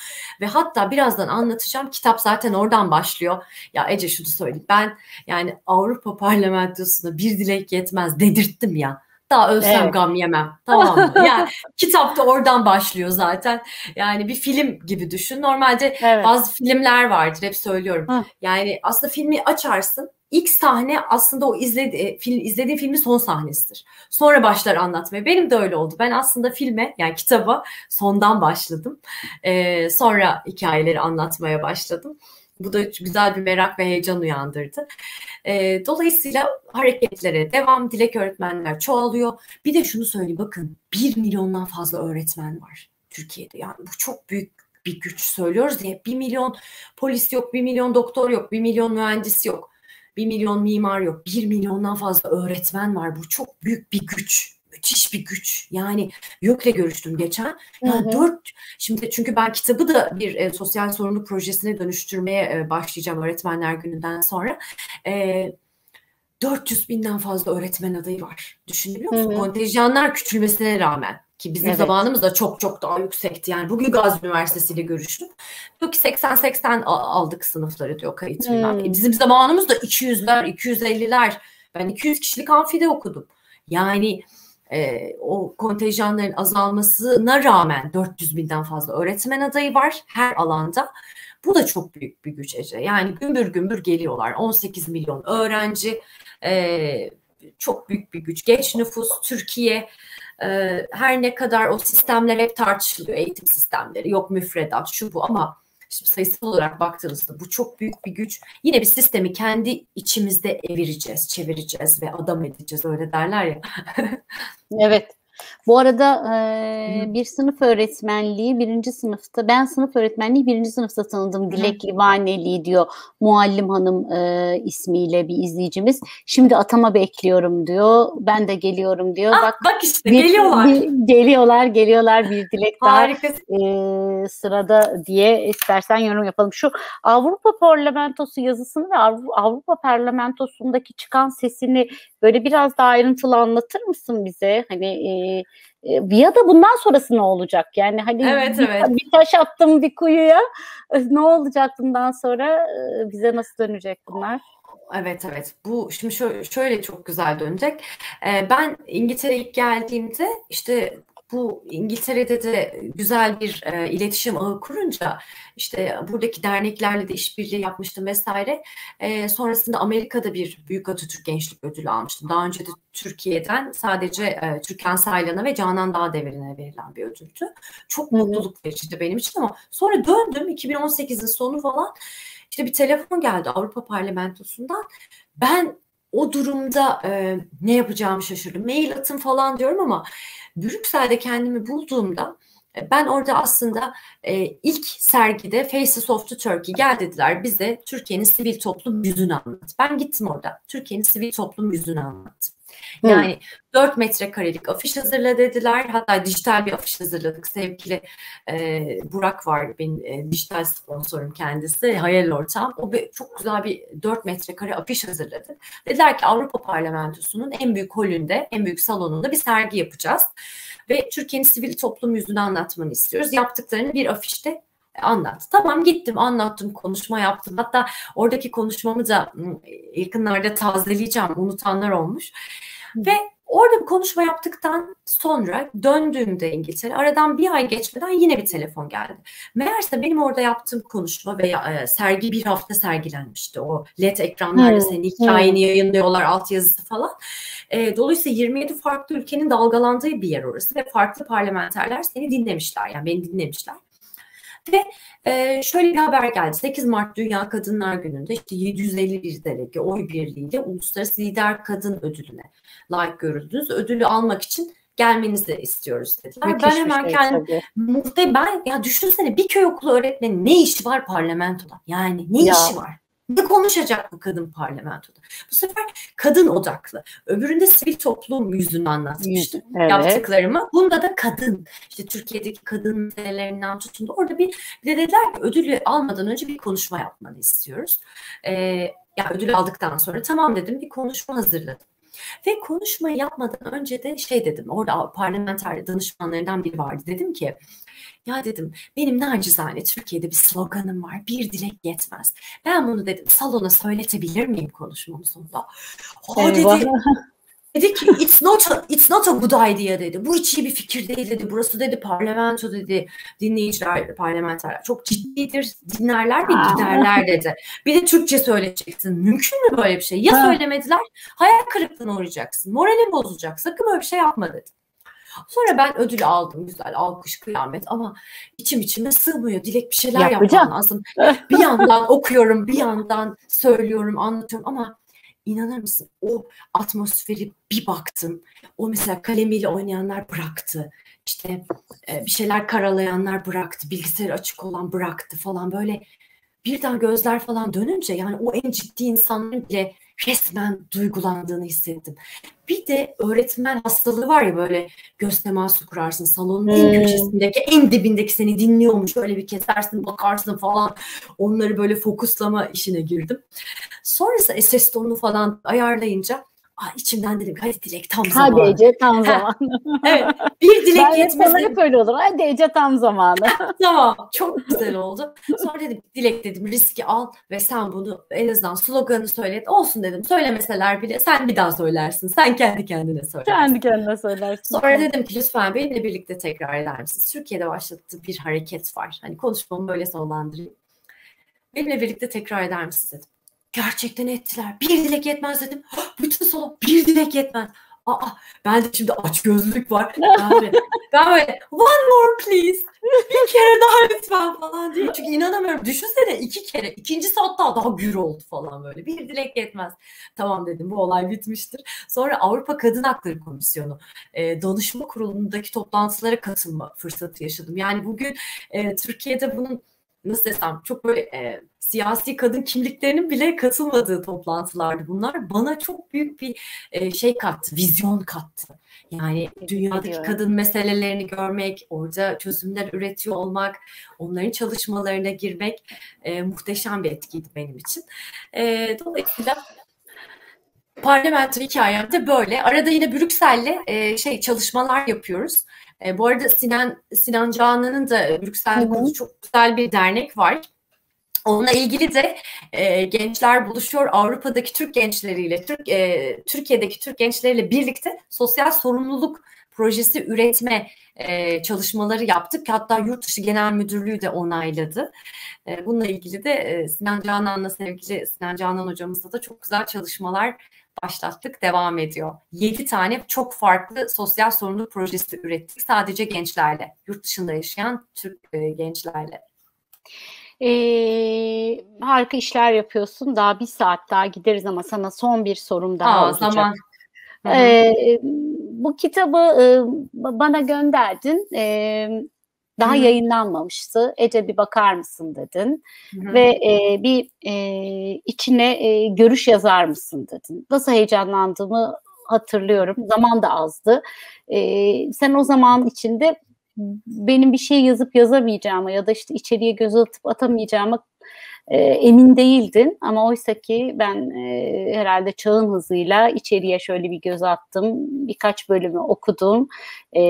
B: Ve hatta birazdan anlatacağım. Kitap zaten oradan başlıyor. Ya Ece şunu söyleyeyim. Ben yani Avrupa Parlamentosu'na bir dilek yetmez dedirttim ya. Daha ölsem evet. gam yemem. Tamam mı? Yani kitap da oradan başlıyor zaten. Yani bir film gibi düşün. Normalde evet. bazı filmler vardır. Hep söylüyorum. Hı. Yani aslında filmi açarsın ilk sahne aslında o izledi, e, film, izlediğim filmin son sahnesidir. Sonra başlar anlatmaya. Benim de öyle oldu. Ben aslında filme yani kitaba sondan başladım. Ee, sonra hikayeleri anlatmaya başladım. Bu da güzel bir merak ve heyecan uyandırdı. E, dolayısıyla hareketlere devam, dilek öğretmenler çoğalıyor. Bir de şunu söyleyeyim bakın bir milyondan fazla öğretmen var Türkiye'de. Yani bu çok büyük bir güç söylüyoruz diye bir milyon polis yok, bir milyon doktor yok, bir milyon mühendis yok. Bir milyon mimar yok. Bir milyondan fazla öğretmen var. Bu çok büyük bir güç. Müthiş bir güç. Yani YÖK'le görüştüm geçen. Yani hı hı. dört, şimdi çünkü ben kitabı da bir e, sosyal sorumluluk projesine dönüştürmeye e, başlayacağım öğretmenler gününden sonra. E, 400 binden fazla öğretmen adayı var. Düşünebiliyor musun? Hı hı. Kontenjanlar küçülmesine rağmen. Ki bizim evet. zamanımızda çok çok daha yüksekti. Yani bugün Gazi Üniversitesi ile görüştüm. Diyor ki 80-80 aldık sınıfları diyor kayıt hmm. E bizim zamanımızda 200'ler, 250'ler. Ben 200 kişilik amfide okudum. Yani e, o kontenjanların azalmasına rağmen 400 binden fazla öğretmen adayı var her alanda. Bu da çok büyük bir güç Ece. Yani gümbür gümbür geliyorlar. 18 milyon öğrenci, e, çok büyük bir güç. Geç nüfus, Türkiye ee, her ne kadar o sistemler hep tartışılıyor eğitim sistemleri yok müfredat şu bu ama şimdi sayısal olarak baktığınızda bu çok büyük bir güç. Yine bir sistemi kendi içimizde evireceğiz, çevireceğiz ve adam edeceğiz öyle derler ya.
A: evet. Bu arada e, bir sınıf öğretmenliği birinci sınıfta, ben sınıf öğretmenliği birinci sınıfta tanıdım. Dilek Livaneli diyor Muallim Hanım e, ismiyle bir izleyicimiz. Şimdi atama bekliyorum diyor. Ben de geliyorum diyor.
B: Ah, bak, bak işte bir, geliyorlar.
A: Bir, geliyorlar, geliyorlar bir dilek daha e, sırada diye istersen yorum yapalım. Şu Avrupa Parlamentosu yazısını ve Avrupa Parlamentosu'ndaki çıkan sesini böyle biraz daha ayrıntılı anlatır mısın bize? Hani e, ya da bundan sonrası ne olacak? Yani hani
B: evet,
A: bir,
B: evet.
A: bir taş attım bir kuyuya. Ne olacak bundan sonra? Bize nasıl dönecek bunlar?
B: Evet evet bu şimdi şöyle, şöyle çok güzel dönecek. Ee, ben İngiltere'ye ilk geldiğimde işte bu İngiltere'de de güzel bir e, iletişim ağı kurunca işte buradaki derneklerle de işbirliği yapmıştım vesaire. E, sonrasında Amerika'da bir Büyük Atatürk Gençlik Ödülü almıştım. Daha önce de Türkiye'den sadece e, Türkan Saylan'a ve Canan Dağdevir'ine verilen bir ödüldü. Çok mutluluk vericiydi benim için ama sonra döndüm 2018'in sonu falan işte bir telefon geldi Avrupa Parlamentosu'ndan. Ben o durumda e, ne yapacağımı şaşırdım. Mail atın falan diyorum ama Brüksel'de kendimi bulduğumda e, ben orada aslında e, ilk sergide Faces of the Turkey gel dediler bize Türkiye'nin sivil toplum yüzünü anlat. Ben gittim orada Türkiye'nin sivil toplum yüzünü anlattım. Yani Hı. 4 metrekarelik afiş hazırla dediler. Hatta dijital bir afiş hazırladık. Sevgili e, Burak var benim e, dijital sponsorum kendisi. Hayal ortam. O bir, çok güzel bir 4 metrekare afiş hazırladı. Dediler ki Avrupa Parlamentosu'nun en büyük holünde, en büyük salonunda bir sergi yapacağız. Ve Türkiye'nin sivil toplum yüzünü anlatmanı istiyoruz. Yaptıklarını bir afişte anlat. Tamam gittim anlattım konuşma yaptım. Hatta oradaki konuşmamı da yakınlarda tazeleyeceğim. Unutanlar olmuş. Ve orada bir konuşma yaptıktan sonra döndüğümde İngiltere aradan bir ay geçmeden yine bir telefon geldi. Meğerse benim orada yaptığım konuşma veya e, sergi bir hafta sergilenmişti. O led ekranlarda hmm. senin hikayeni hmm. yayınlıyorlar altyazısı falan. E, dolayısıyla 27 farklı ülkenin dalgalandığı bir yer orası ve farklı parlamenterler seni dinlemişler. Yani beni dinlemişler. Ve e, şöyle bir haber geldi. 8 Mart Dünya Kadınlar Günü'nde işte 751 delege oy birliğiyle Uluslararası Lider Kadın Ödülü'ne layık görüldünüz. Ödülü almak için gelmenizi istiyoruz dediler. Müthiş ben hemen şey, kendim muhte ben ya düşünsene bir köy okulu öğretmeni ne işi var parlamentoda? Yani ne ya. işi var? Ne konuşacak bu kadın parlamentoda? Bu sefer kadın odaklı. Öbüründe sivil toplum yüzünü anlatmıştım evet. yaptıklarımı. Bunda da kadın. İşte Türkiye'deki kadın meselelerinden tutun da orada bir, bir de dediler ki ödülü almadan önce bir konuşma yapmanı istiyoruz. Ee, ya ödül aldıktan sonra tamam dedim bir konuşma hazırladım. Ve konuşmayı yapmadan önce de şey dedim. Orada parlamenter danışmanlarından biri vardı. Dedim ki ya dedim benim nacizane Türkiye'de bir sloganım var. Bir dilek yetmez. Ben bunu dedim salona söyletebilir miyim konuşmamın sonunda? O dedi Dedi ki it's not a, it's not a good idea dedi. Bu hiç iyi bir fikir değil dedi. Burası dedi parlamento dedi. Dinleyiciler parlamenterler çok ciddidir. Dinlerler ve giderler dedi. Bir de Türkçe söyleyeceksin. Mümkün mü böyle bir şey? Ya söylemediler hayal kırıklığına uğrayacaksın. Moralin bozulacak. Sakın böyle bir şey yapma dedi. Sonra ben ödül aldım güzel alkış kıyamet ama içim içime sığmıyor. Dilek bir şeyler Yapacağım. yapmam lazım. bir yandan okuyorum bir yandan söylüyorum anlatıyorum ama inanır mısın o atmosferi bir baktım. O mesela kalemiyle oynayanlar bıraktı. İşte e, bir şeyler karalayanlar bıraktı. Bilgisayarı açık olan bıraktı falan böyle birden gözler falan dönünce yani o en ciddi insanların bile resmen duygulandığını hissettim. Bir de öğretmen hastalığı var ya böyle göz teması kurarsın salonun hmm. en köşesindeki en dibindeki seni dinliyormuş öyle bir kesersin bakarsın falan onları böyle fokuslama işine girdim. Sonrası ses tonunu falan ayarlayınca Aa, içimden dedim hadi Dilek tam zamanı.
A: Hadi Ece tam zamanı.
B: evet bir Dilek ben
A: yetmez. hep öyle olur. Hadi Ece tam zamanı.
B: tamam çok güzel oldu. Sonra dedim Dilek dedim riski al ve sen bunu en azından sloganı söyle. Olsun dedim söylemeseler bile sen bir daha söylersin. Sen kendi kendine söylersin.
A: Kendi kendine söylersin.
B: Sonra dedim ki lütfen benimle birlikte tekrar eder misiniz? Türkiye'de başlattığı bir hareket var. Hani konuşmamı böyle sonlandırayım. Benimle birlikte tekrar eder misiniz dedim. Gerçekten ettiler. Bir dilek yetmez dedim. Bütün salon bir dilek yetmez. Aa, ben de şimdi aç gözlük var. Yani, ben böyle one more please. Bir kere daha lütfen falan diye. Çünkü inanamıyorum. Düşünsene iki kere. İkincisi hatta daha gür oldu falan böyle. Bir dilek yetmez. Tamam dedim bu olay bitmiştir. Sonra Avrupa Kadın Hakları Komisyonu e, danışma kurulundaki toplantılara katılma fırsatı yaşadım. Yani bugün e, Türkiye'de bunun nasıl desem çok böyle e, siyasi kadın kimliklerinin bile katılmadığı toplantılardı bunlar. Bana çok büyük bir e, şey kattı, vizyon kattı. Yani dünyadaki kadın meselelerini görmek, orada çözümler üretiyor olmak, onların çalışmalarına girmek e, muhteşem bir etkiydi benim için. E, dolayısıyla parlamenter hikayem de böyle. Arada yine Brüksel'le e, şey çalışmalar yapıyoruz. E, bu arada Sinan Sinan Canan'ın da Brüksel'de çok güzel bir dernek var. Onunla ilgili de e, gençler buluşuyor Avrupa'daki Türk gençleriyle, Türk e, Türkiye'deki Türk gençleriyle birlikte sosyal sorumluluk projesi üretme e, çalışmaları yaptık. Hatta yurt dışı genel müdürlüğü de onayladı. E, bununla ilgili de e, Sinan Canan'la sevgili Sinan Canan hocamızla da çok güzel çalışmalar başlattık, devam ediyor. 7 tane çok farklı sosyal sorumluluk projesi ürettik sadece gençlerle, yurt dışında yaşayan Türk e, gençlerle.
A: Ee, harika işler yapıyorsun. Daha bir saat daha gideriz ama sana son bir sorum daha Aa, olacak. Zaman. Ee, bu kitabı e, bana gönderdin. E, daha Hı-hı. yayınlanmamıştı. Ece bir bakar mısın dedin. Hı-hı. Ve e, bir e, içine e, görüş yazar mısın dedin. Nasıl heyecanlandığımı hatırlıyorum. Zaman da azdı. E, sen o zaman içinde benim bir şey yazıp yazamayacağımı ya da işte içeriye göz atıp atamayacağımı e, emin değildin ama oysa ki ben e, herhalde çağın hızıyla içeriye şöyle bir göz attım. Birkaç bölümü okudum. E,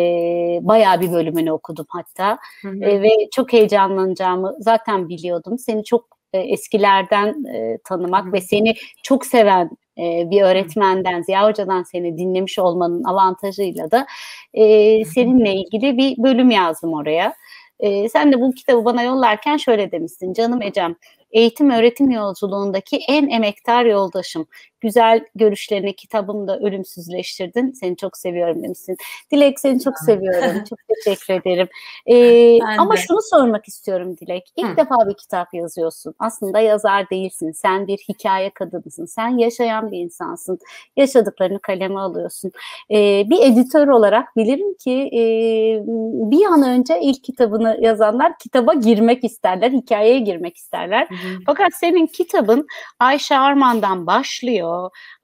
A: bayağı bir bölümünü okudum hatta. Hı hı. E, ve çok heyecanlanacağımı zaten biliyordum. Seni çok e, eskilerden e, tanımak hı. ve seni çok seven e, bir öğretmenden, Ziya Hoca'dan seni dinlemiş olmanın avantajıyla da e, seninle ilgili bir bölüm yazdım oraya. E, sen de bu kitabı bana yollarken şöyle demişsin. Canım Ecem, eğitim öğretim yolculuğundaki en emektar yoldaşım. Güzel görüşlerini kitabımda ölümsüzleştirdin. Seni çok seviyorum demişsin. Dilek seni çok seviyorum. çok teşekkür ederim. Ee, ama de. şunu sormak istiyorum Dilek. İlk Hı. defa bir kitap yazıyorsun. Aslında yazar değilsin. Sen bir hikaye kadınısın. Sen yaşayan bir insansın. Yaşadıklarını kaleme alıyorsun. Ee, bir editör olarak bilirim ki e, bir an önce ilk kitabını yazanlar kitaba girmek isterler. Hikayeye girmek isterler. Hı fakat senin kitabın Ayşe Arman'dan başlıyor.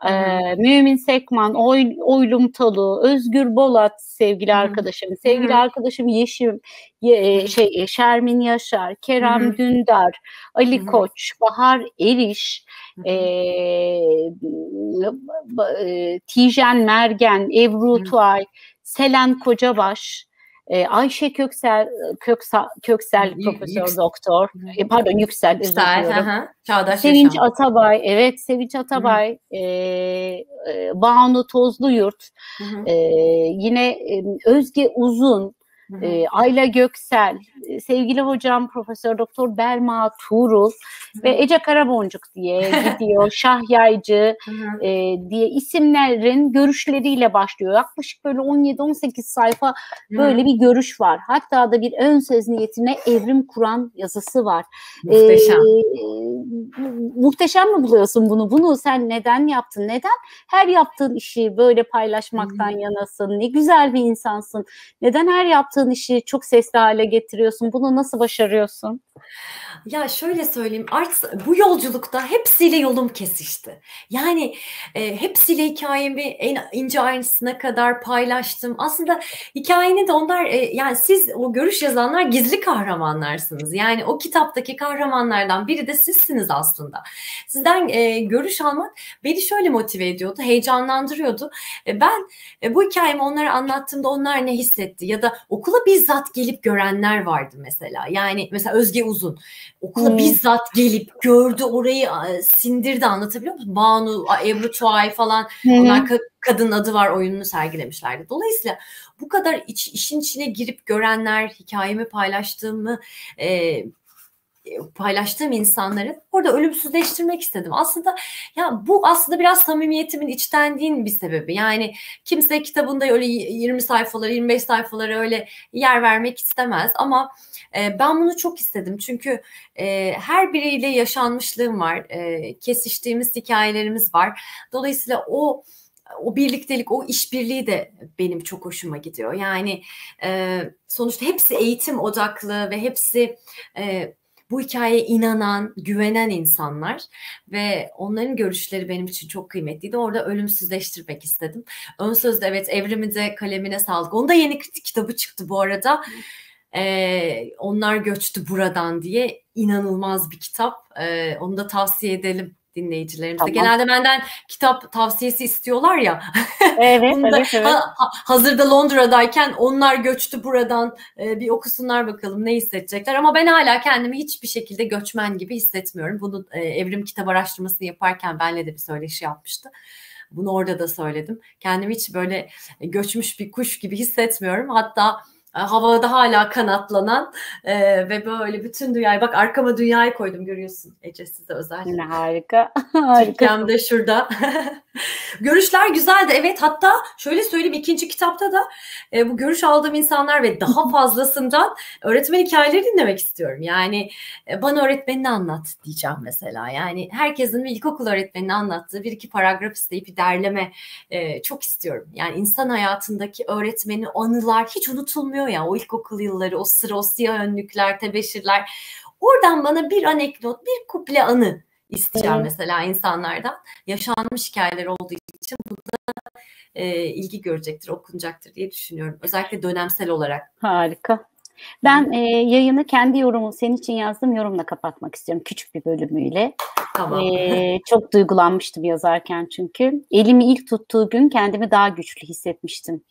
A: Ee, Mümin Sekman, Oy, Oylum Talu, Özgür Bolat sevgili Hı-hı. arkadaşım, sevgili Hı-hı. arkadaşım Yeşim, ye, şey e, Şermin Yaşar, Kerem Hı-hı. Dündar, Ali Hı-hı. Koç, Bahar Eriş, e, e, Tijen Mergen, Ebru Hı-hı. Tuay, Selen Kocabaş, e, Ayşe Köksel Köksel, Köksel y- Profesör Yüksel. Doktor e, pardon Yüksel özür diliyorum. Çağdaş Sevinç Yaşam. Atabay evet Sevinç Atabay e, e, Banu Tozluyurt e, yine e, Özge Uzun e, Ayla Göksel, sevgili hocam Profesör Doktor Belma Tuğrul ve Ece Karaboncuk diye gidiyor, Şah Yaycı e, diye isimlerin görüşleriyle başlıyor. Yaklaşık böyle 17-18 sayfa böyle bir görüş var. Hatta da bir ön söz niyetine evrim kuran yazısı var. Muhteşem. E, muhteşem mi buluyorsun bunu? Bunu sen neden yaptın? Neden her yaptığın işi böyle paylaşmaktan yanasın? Ne güzel bir insansın. Neden her yaptığın yaptığın işi çok sesli hale getiriyorsun? Bunu nasıl başarıyorsun?
B: Ya şöyle söyleyeyim artık bu yolculukta hepsiyle yolum kesişti. Yani e, hepsiyle hikayemi en ince ayrıntısına kadar paylaştım. Aslında hikayeni de onlar e, yani siz o görüş yazanlar gizli kahramanlarsınız. Yani o kitaptaki kahramanlardan biri de sizsiniz aslında. Sizden e, görüş almak beni şöyle motive ediyordu, heyecanlandırıyordu. E, ben e, bu hikayemi onlara anlattığımda onlar ne hissetti ya da okula bizzat gelip görenler vardı mesela. Yani mesela Özge Uzun okula hmm. bizzat gelip gördü orayı sindirdi anlatabiliyor musun? Banu, Ebru Tuğay falan hmm. onlar ka- kadın adı var oyununu sergilemişlerdi. Dolayısıyla bu kadar iç, işin içine girip görenler, hikayemi paylaştığımı e, paylaştığım insanları orada ölümsüzleştirmek istedim. Aslında ya bu aslında biraz samimiyetimin içtenliğin bir sebebi. Yani kimse kitabında öyle 20 sayfaları 25 sayfaları öyle yer vermek istemez ama e, ben bunu çok istedim. Çünkü e, her biriyle yaşanmışlığım var. E, kesiştiğimiz hikayelerimiz var. Dolayısıyla o o birliktelik, o işbirliği de benim çok hoşuma gidiyor. Yani e, sonuçta hepsi eğitim odaklı ve hepsi e, bu hikayeye inanan, güvenen insanlar ve onların görüşleri benim için çok kıymetliydi. Orada ölümsüzleştirmek istedim. Ön sözde evet evrimi de kalemine sağlık. Onda yeni kitabı çıktı bu arada. Ee, onlar göçtü buradan diye inanılmaz bir kitap. Ee, onu da tavsiye edelim dinleyicilerimize. Tamam. Genelde benden kitap tavsiyesi istiyorlar ya.
A: Evet, evet, evet. Ha,
B: hazırda Londra'dayken onlar göçtü buradan e, bir okusunlar bakalım ne hissedecekler. Ama ben hala kendimi hiçbir şekilde göçmen gibi hissetmiyorum. Bunu e, Evrim kitap araştırmasını yaparken benle de bir söyleşi yapmıştı. Bunu orada da söyledim. Kendimi hiç böyle göçmüş bir kuş gibi hissetmiyorum. Hatta e, havada hala kanatlanan e, ve böyle bütün dünyayı bak arkama dünyayı koydum görüyorsun Ece size özel.
A: Ne harika.
B: harika. de şurada. Görüşler güzeldi evet hatta şöyle söyleyeyim ikinci kitapta da e, bu görüş aldığım insanlar ve daha fazlasından öğretmen hikayeleri dinlemek istiyorum. Yani e, bana öğretmenini anlat diyeceğim mesela. Yani herkesin bir ilkokul öğretmenini anlattığı bir iki paragraf isteyip bir derleme e, çok istiyorum. Yani insan hayatındaki öğretmeni anılar hiç unutulmuyor ya o ilkokul yılları, o sıra, o siyah önlükler, tebeşirler. Oradan bana bir anekdot, bir kuple anı isteyeceğim evet. mesela insanlardan. Yaşanmış hikayeler olduğu için bu da e, ilgi görecektir, okunacaktır diye düşünüyorum. Özellikle dönemsel olarak.
A: Harika. Ben e, yayını kendi yorumu, senin için yazdığım yorumla kapatmak istiyorum. Küçük bir bölümüyle. Tamam. E, çok duygulanmıştım yazarken çünkü. Elimi ilk tuttuğu gün kendimi daha güçlü hissetmiştim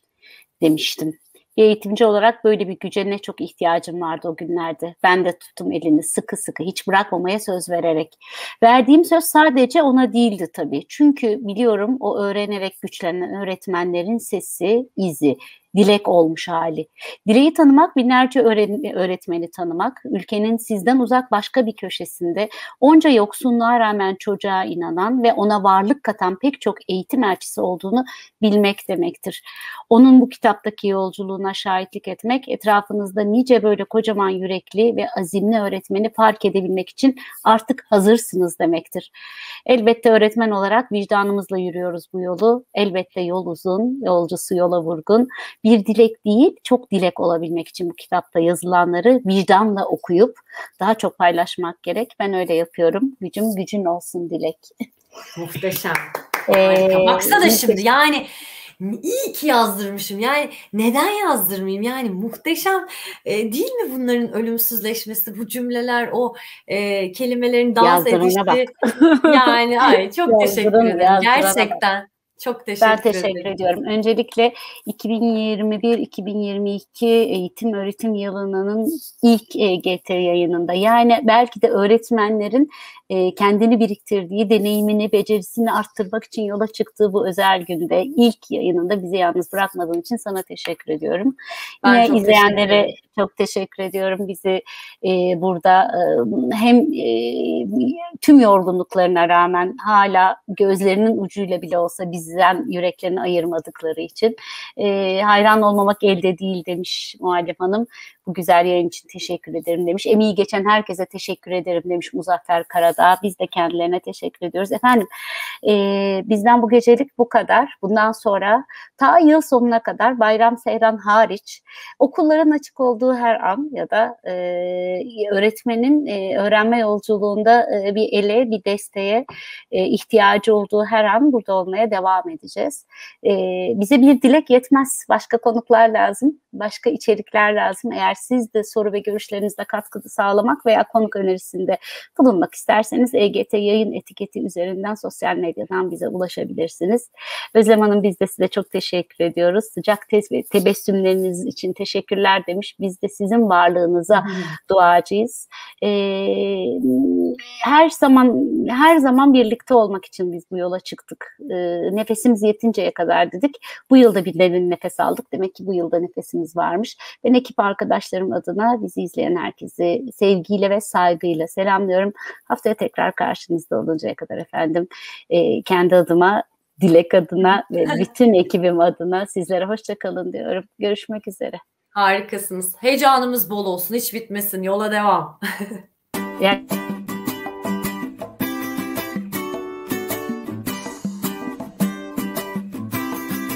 A: demiştim. Bir eğitimci olarak böyle bir güce ne çok ihtiyacım vardı o günlerde. Ben de tuttum elini sıkı sıkı hiç bırakmamaya söz vererek. Verdiğim söz sadece ona değildi tabii. Çünkü biliyorum o öğrenerek güçlenen öğretmenlerin sesi, izi, dilek olmuş hali. Dileği tanımak binlerce öğretmeni tanımak, ülkenin sizden uzak başka bir köşesinde onca yoksunluğa rağmen çocuğa inanan ve ona varlık katan pek çok eğitim elçisi olduğunu bilmek demektir. Onun bu kitaptaki yolculuğuna şahitlik etmek, etrafınızda nice böyle kocaman yürekli ve azimli öğretmeni fark edebilmek için artık hazırsınız demektir. Elbette öğretmen olarak vicdanımızla yürüyoruz bu yolu. Elbette yol uzun, yolcusu yola vurgun bir dilek değil, çok dilek olabilmek için bu kitapta yazılanları vicdanla okuyup daha çok paylaşmak gerek. Ben öyle yapıyorum. Gücüm gücün olsun dilek.
B: Muhteşem. Ee, Baksana şimdi yani iyi ki yazdırmışım. Yani neden yazdırmayayım? Yani muhteşem e, değil mi bunların ölümsüzleşmesi, bu cümleler, o e, kelimelerin dans edişi. yani ay çok teşekkür ederim. Gerçekten. Çok teşekkür
A: ben teşekkür ederim. ediyorum. Öncelikle 2021-2022 eğitim öğretim yılının ilk EGT yayınında yani belki de öğretmenlerin e, kendini biriktirdiği, deneyimini, becerisini arttırmak için yola çıktığı bu özel günde ilk yayınında bizi yalnız bırakmadığın için sana teşekkür ediyorum. Ben Yine çok izleyenlere teşekkür çok teşekkür ediyorum. Bizi e, burada e, hem e, tüm yorgunluklarına rağmen hala gözlerinin ucuyla bile olsa bizden yüreklerini ayırmadıkları için e, hayran olmamak elde değil demiş Muallem Hanım. Bu güzel yayın için teşekkür ederim demiş. Emeği geçen herkese teşekkür ederim demiş Muzaffer Karadağ. Biz de kendilerine teşekkür ediyoruz. Efendim e, bizden bu gecelik bu kadar. Bundan sonra ta yıl sonuna kadar bayram seyran hariç okulların açık olduğu her an ya da e, öğretmenin e, öğrenme yolculuğunda e, bir ele bir desteğe e, ihtiyacı olduğu her an burada olmaya devam edeceğiz. E, bize bir dilek yetmez. Başka konuklar lazım. Başka içerikler lazım. Eğer siz de soru ve görüşlerinizle katkıda sağlamak veya konuk önerisinde bulunmak isterseniz EGT yayın etiketi üzerinden sosyal medyadan bize ulaşabilirsiniz. Özlem Hanım biz de size çok teşekkür ediyoruz. Sıcak te- tebessümleriniz için teşekkürler demiş. Biz de sizin varlığınıza hmm. duacıyız. Ee, her zaman her zaman birlikte olmak için biz bu yola çıktık. Ee, ne nefesimiz yetinceye kadar dedik. Bu yılda bir derin nefes aldık. Demek ki bu yılda nefesimiz varmış. Ben ekip arkadaşlarım adına bizi izleyen herkesi sevgiyle ve saygıyla selamlıyorum. Haftaya tekrar karşınızda oluncaya kadar efendim e, kendi adıma Dilek adına ve bütün ekibim adına sizlere hoşçakalın diyorum. Görüşmek üzere.
B: Harikasınız. Heyecanımız bol olsun. Hiç bitmesin. Yola devam.
A: yani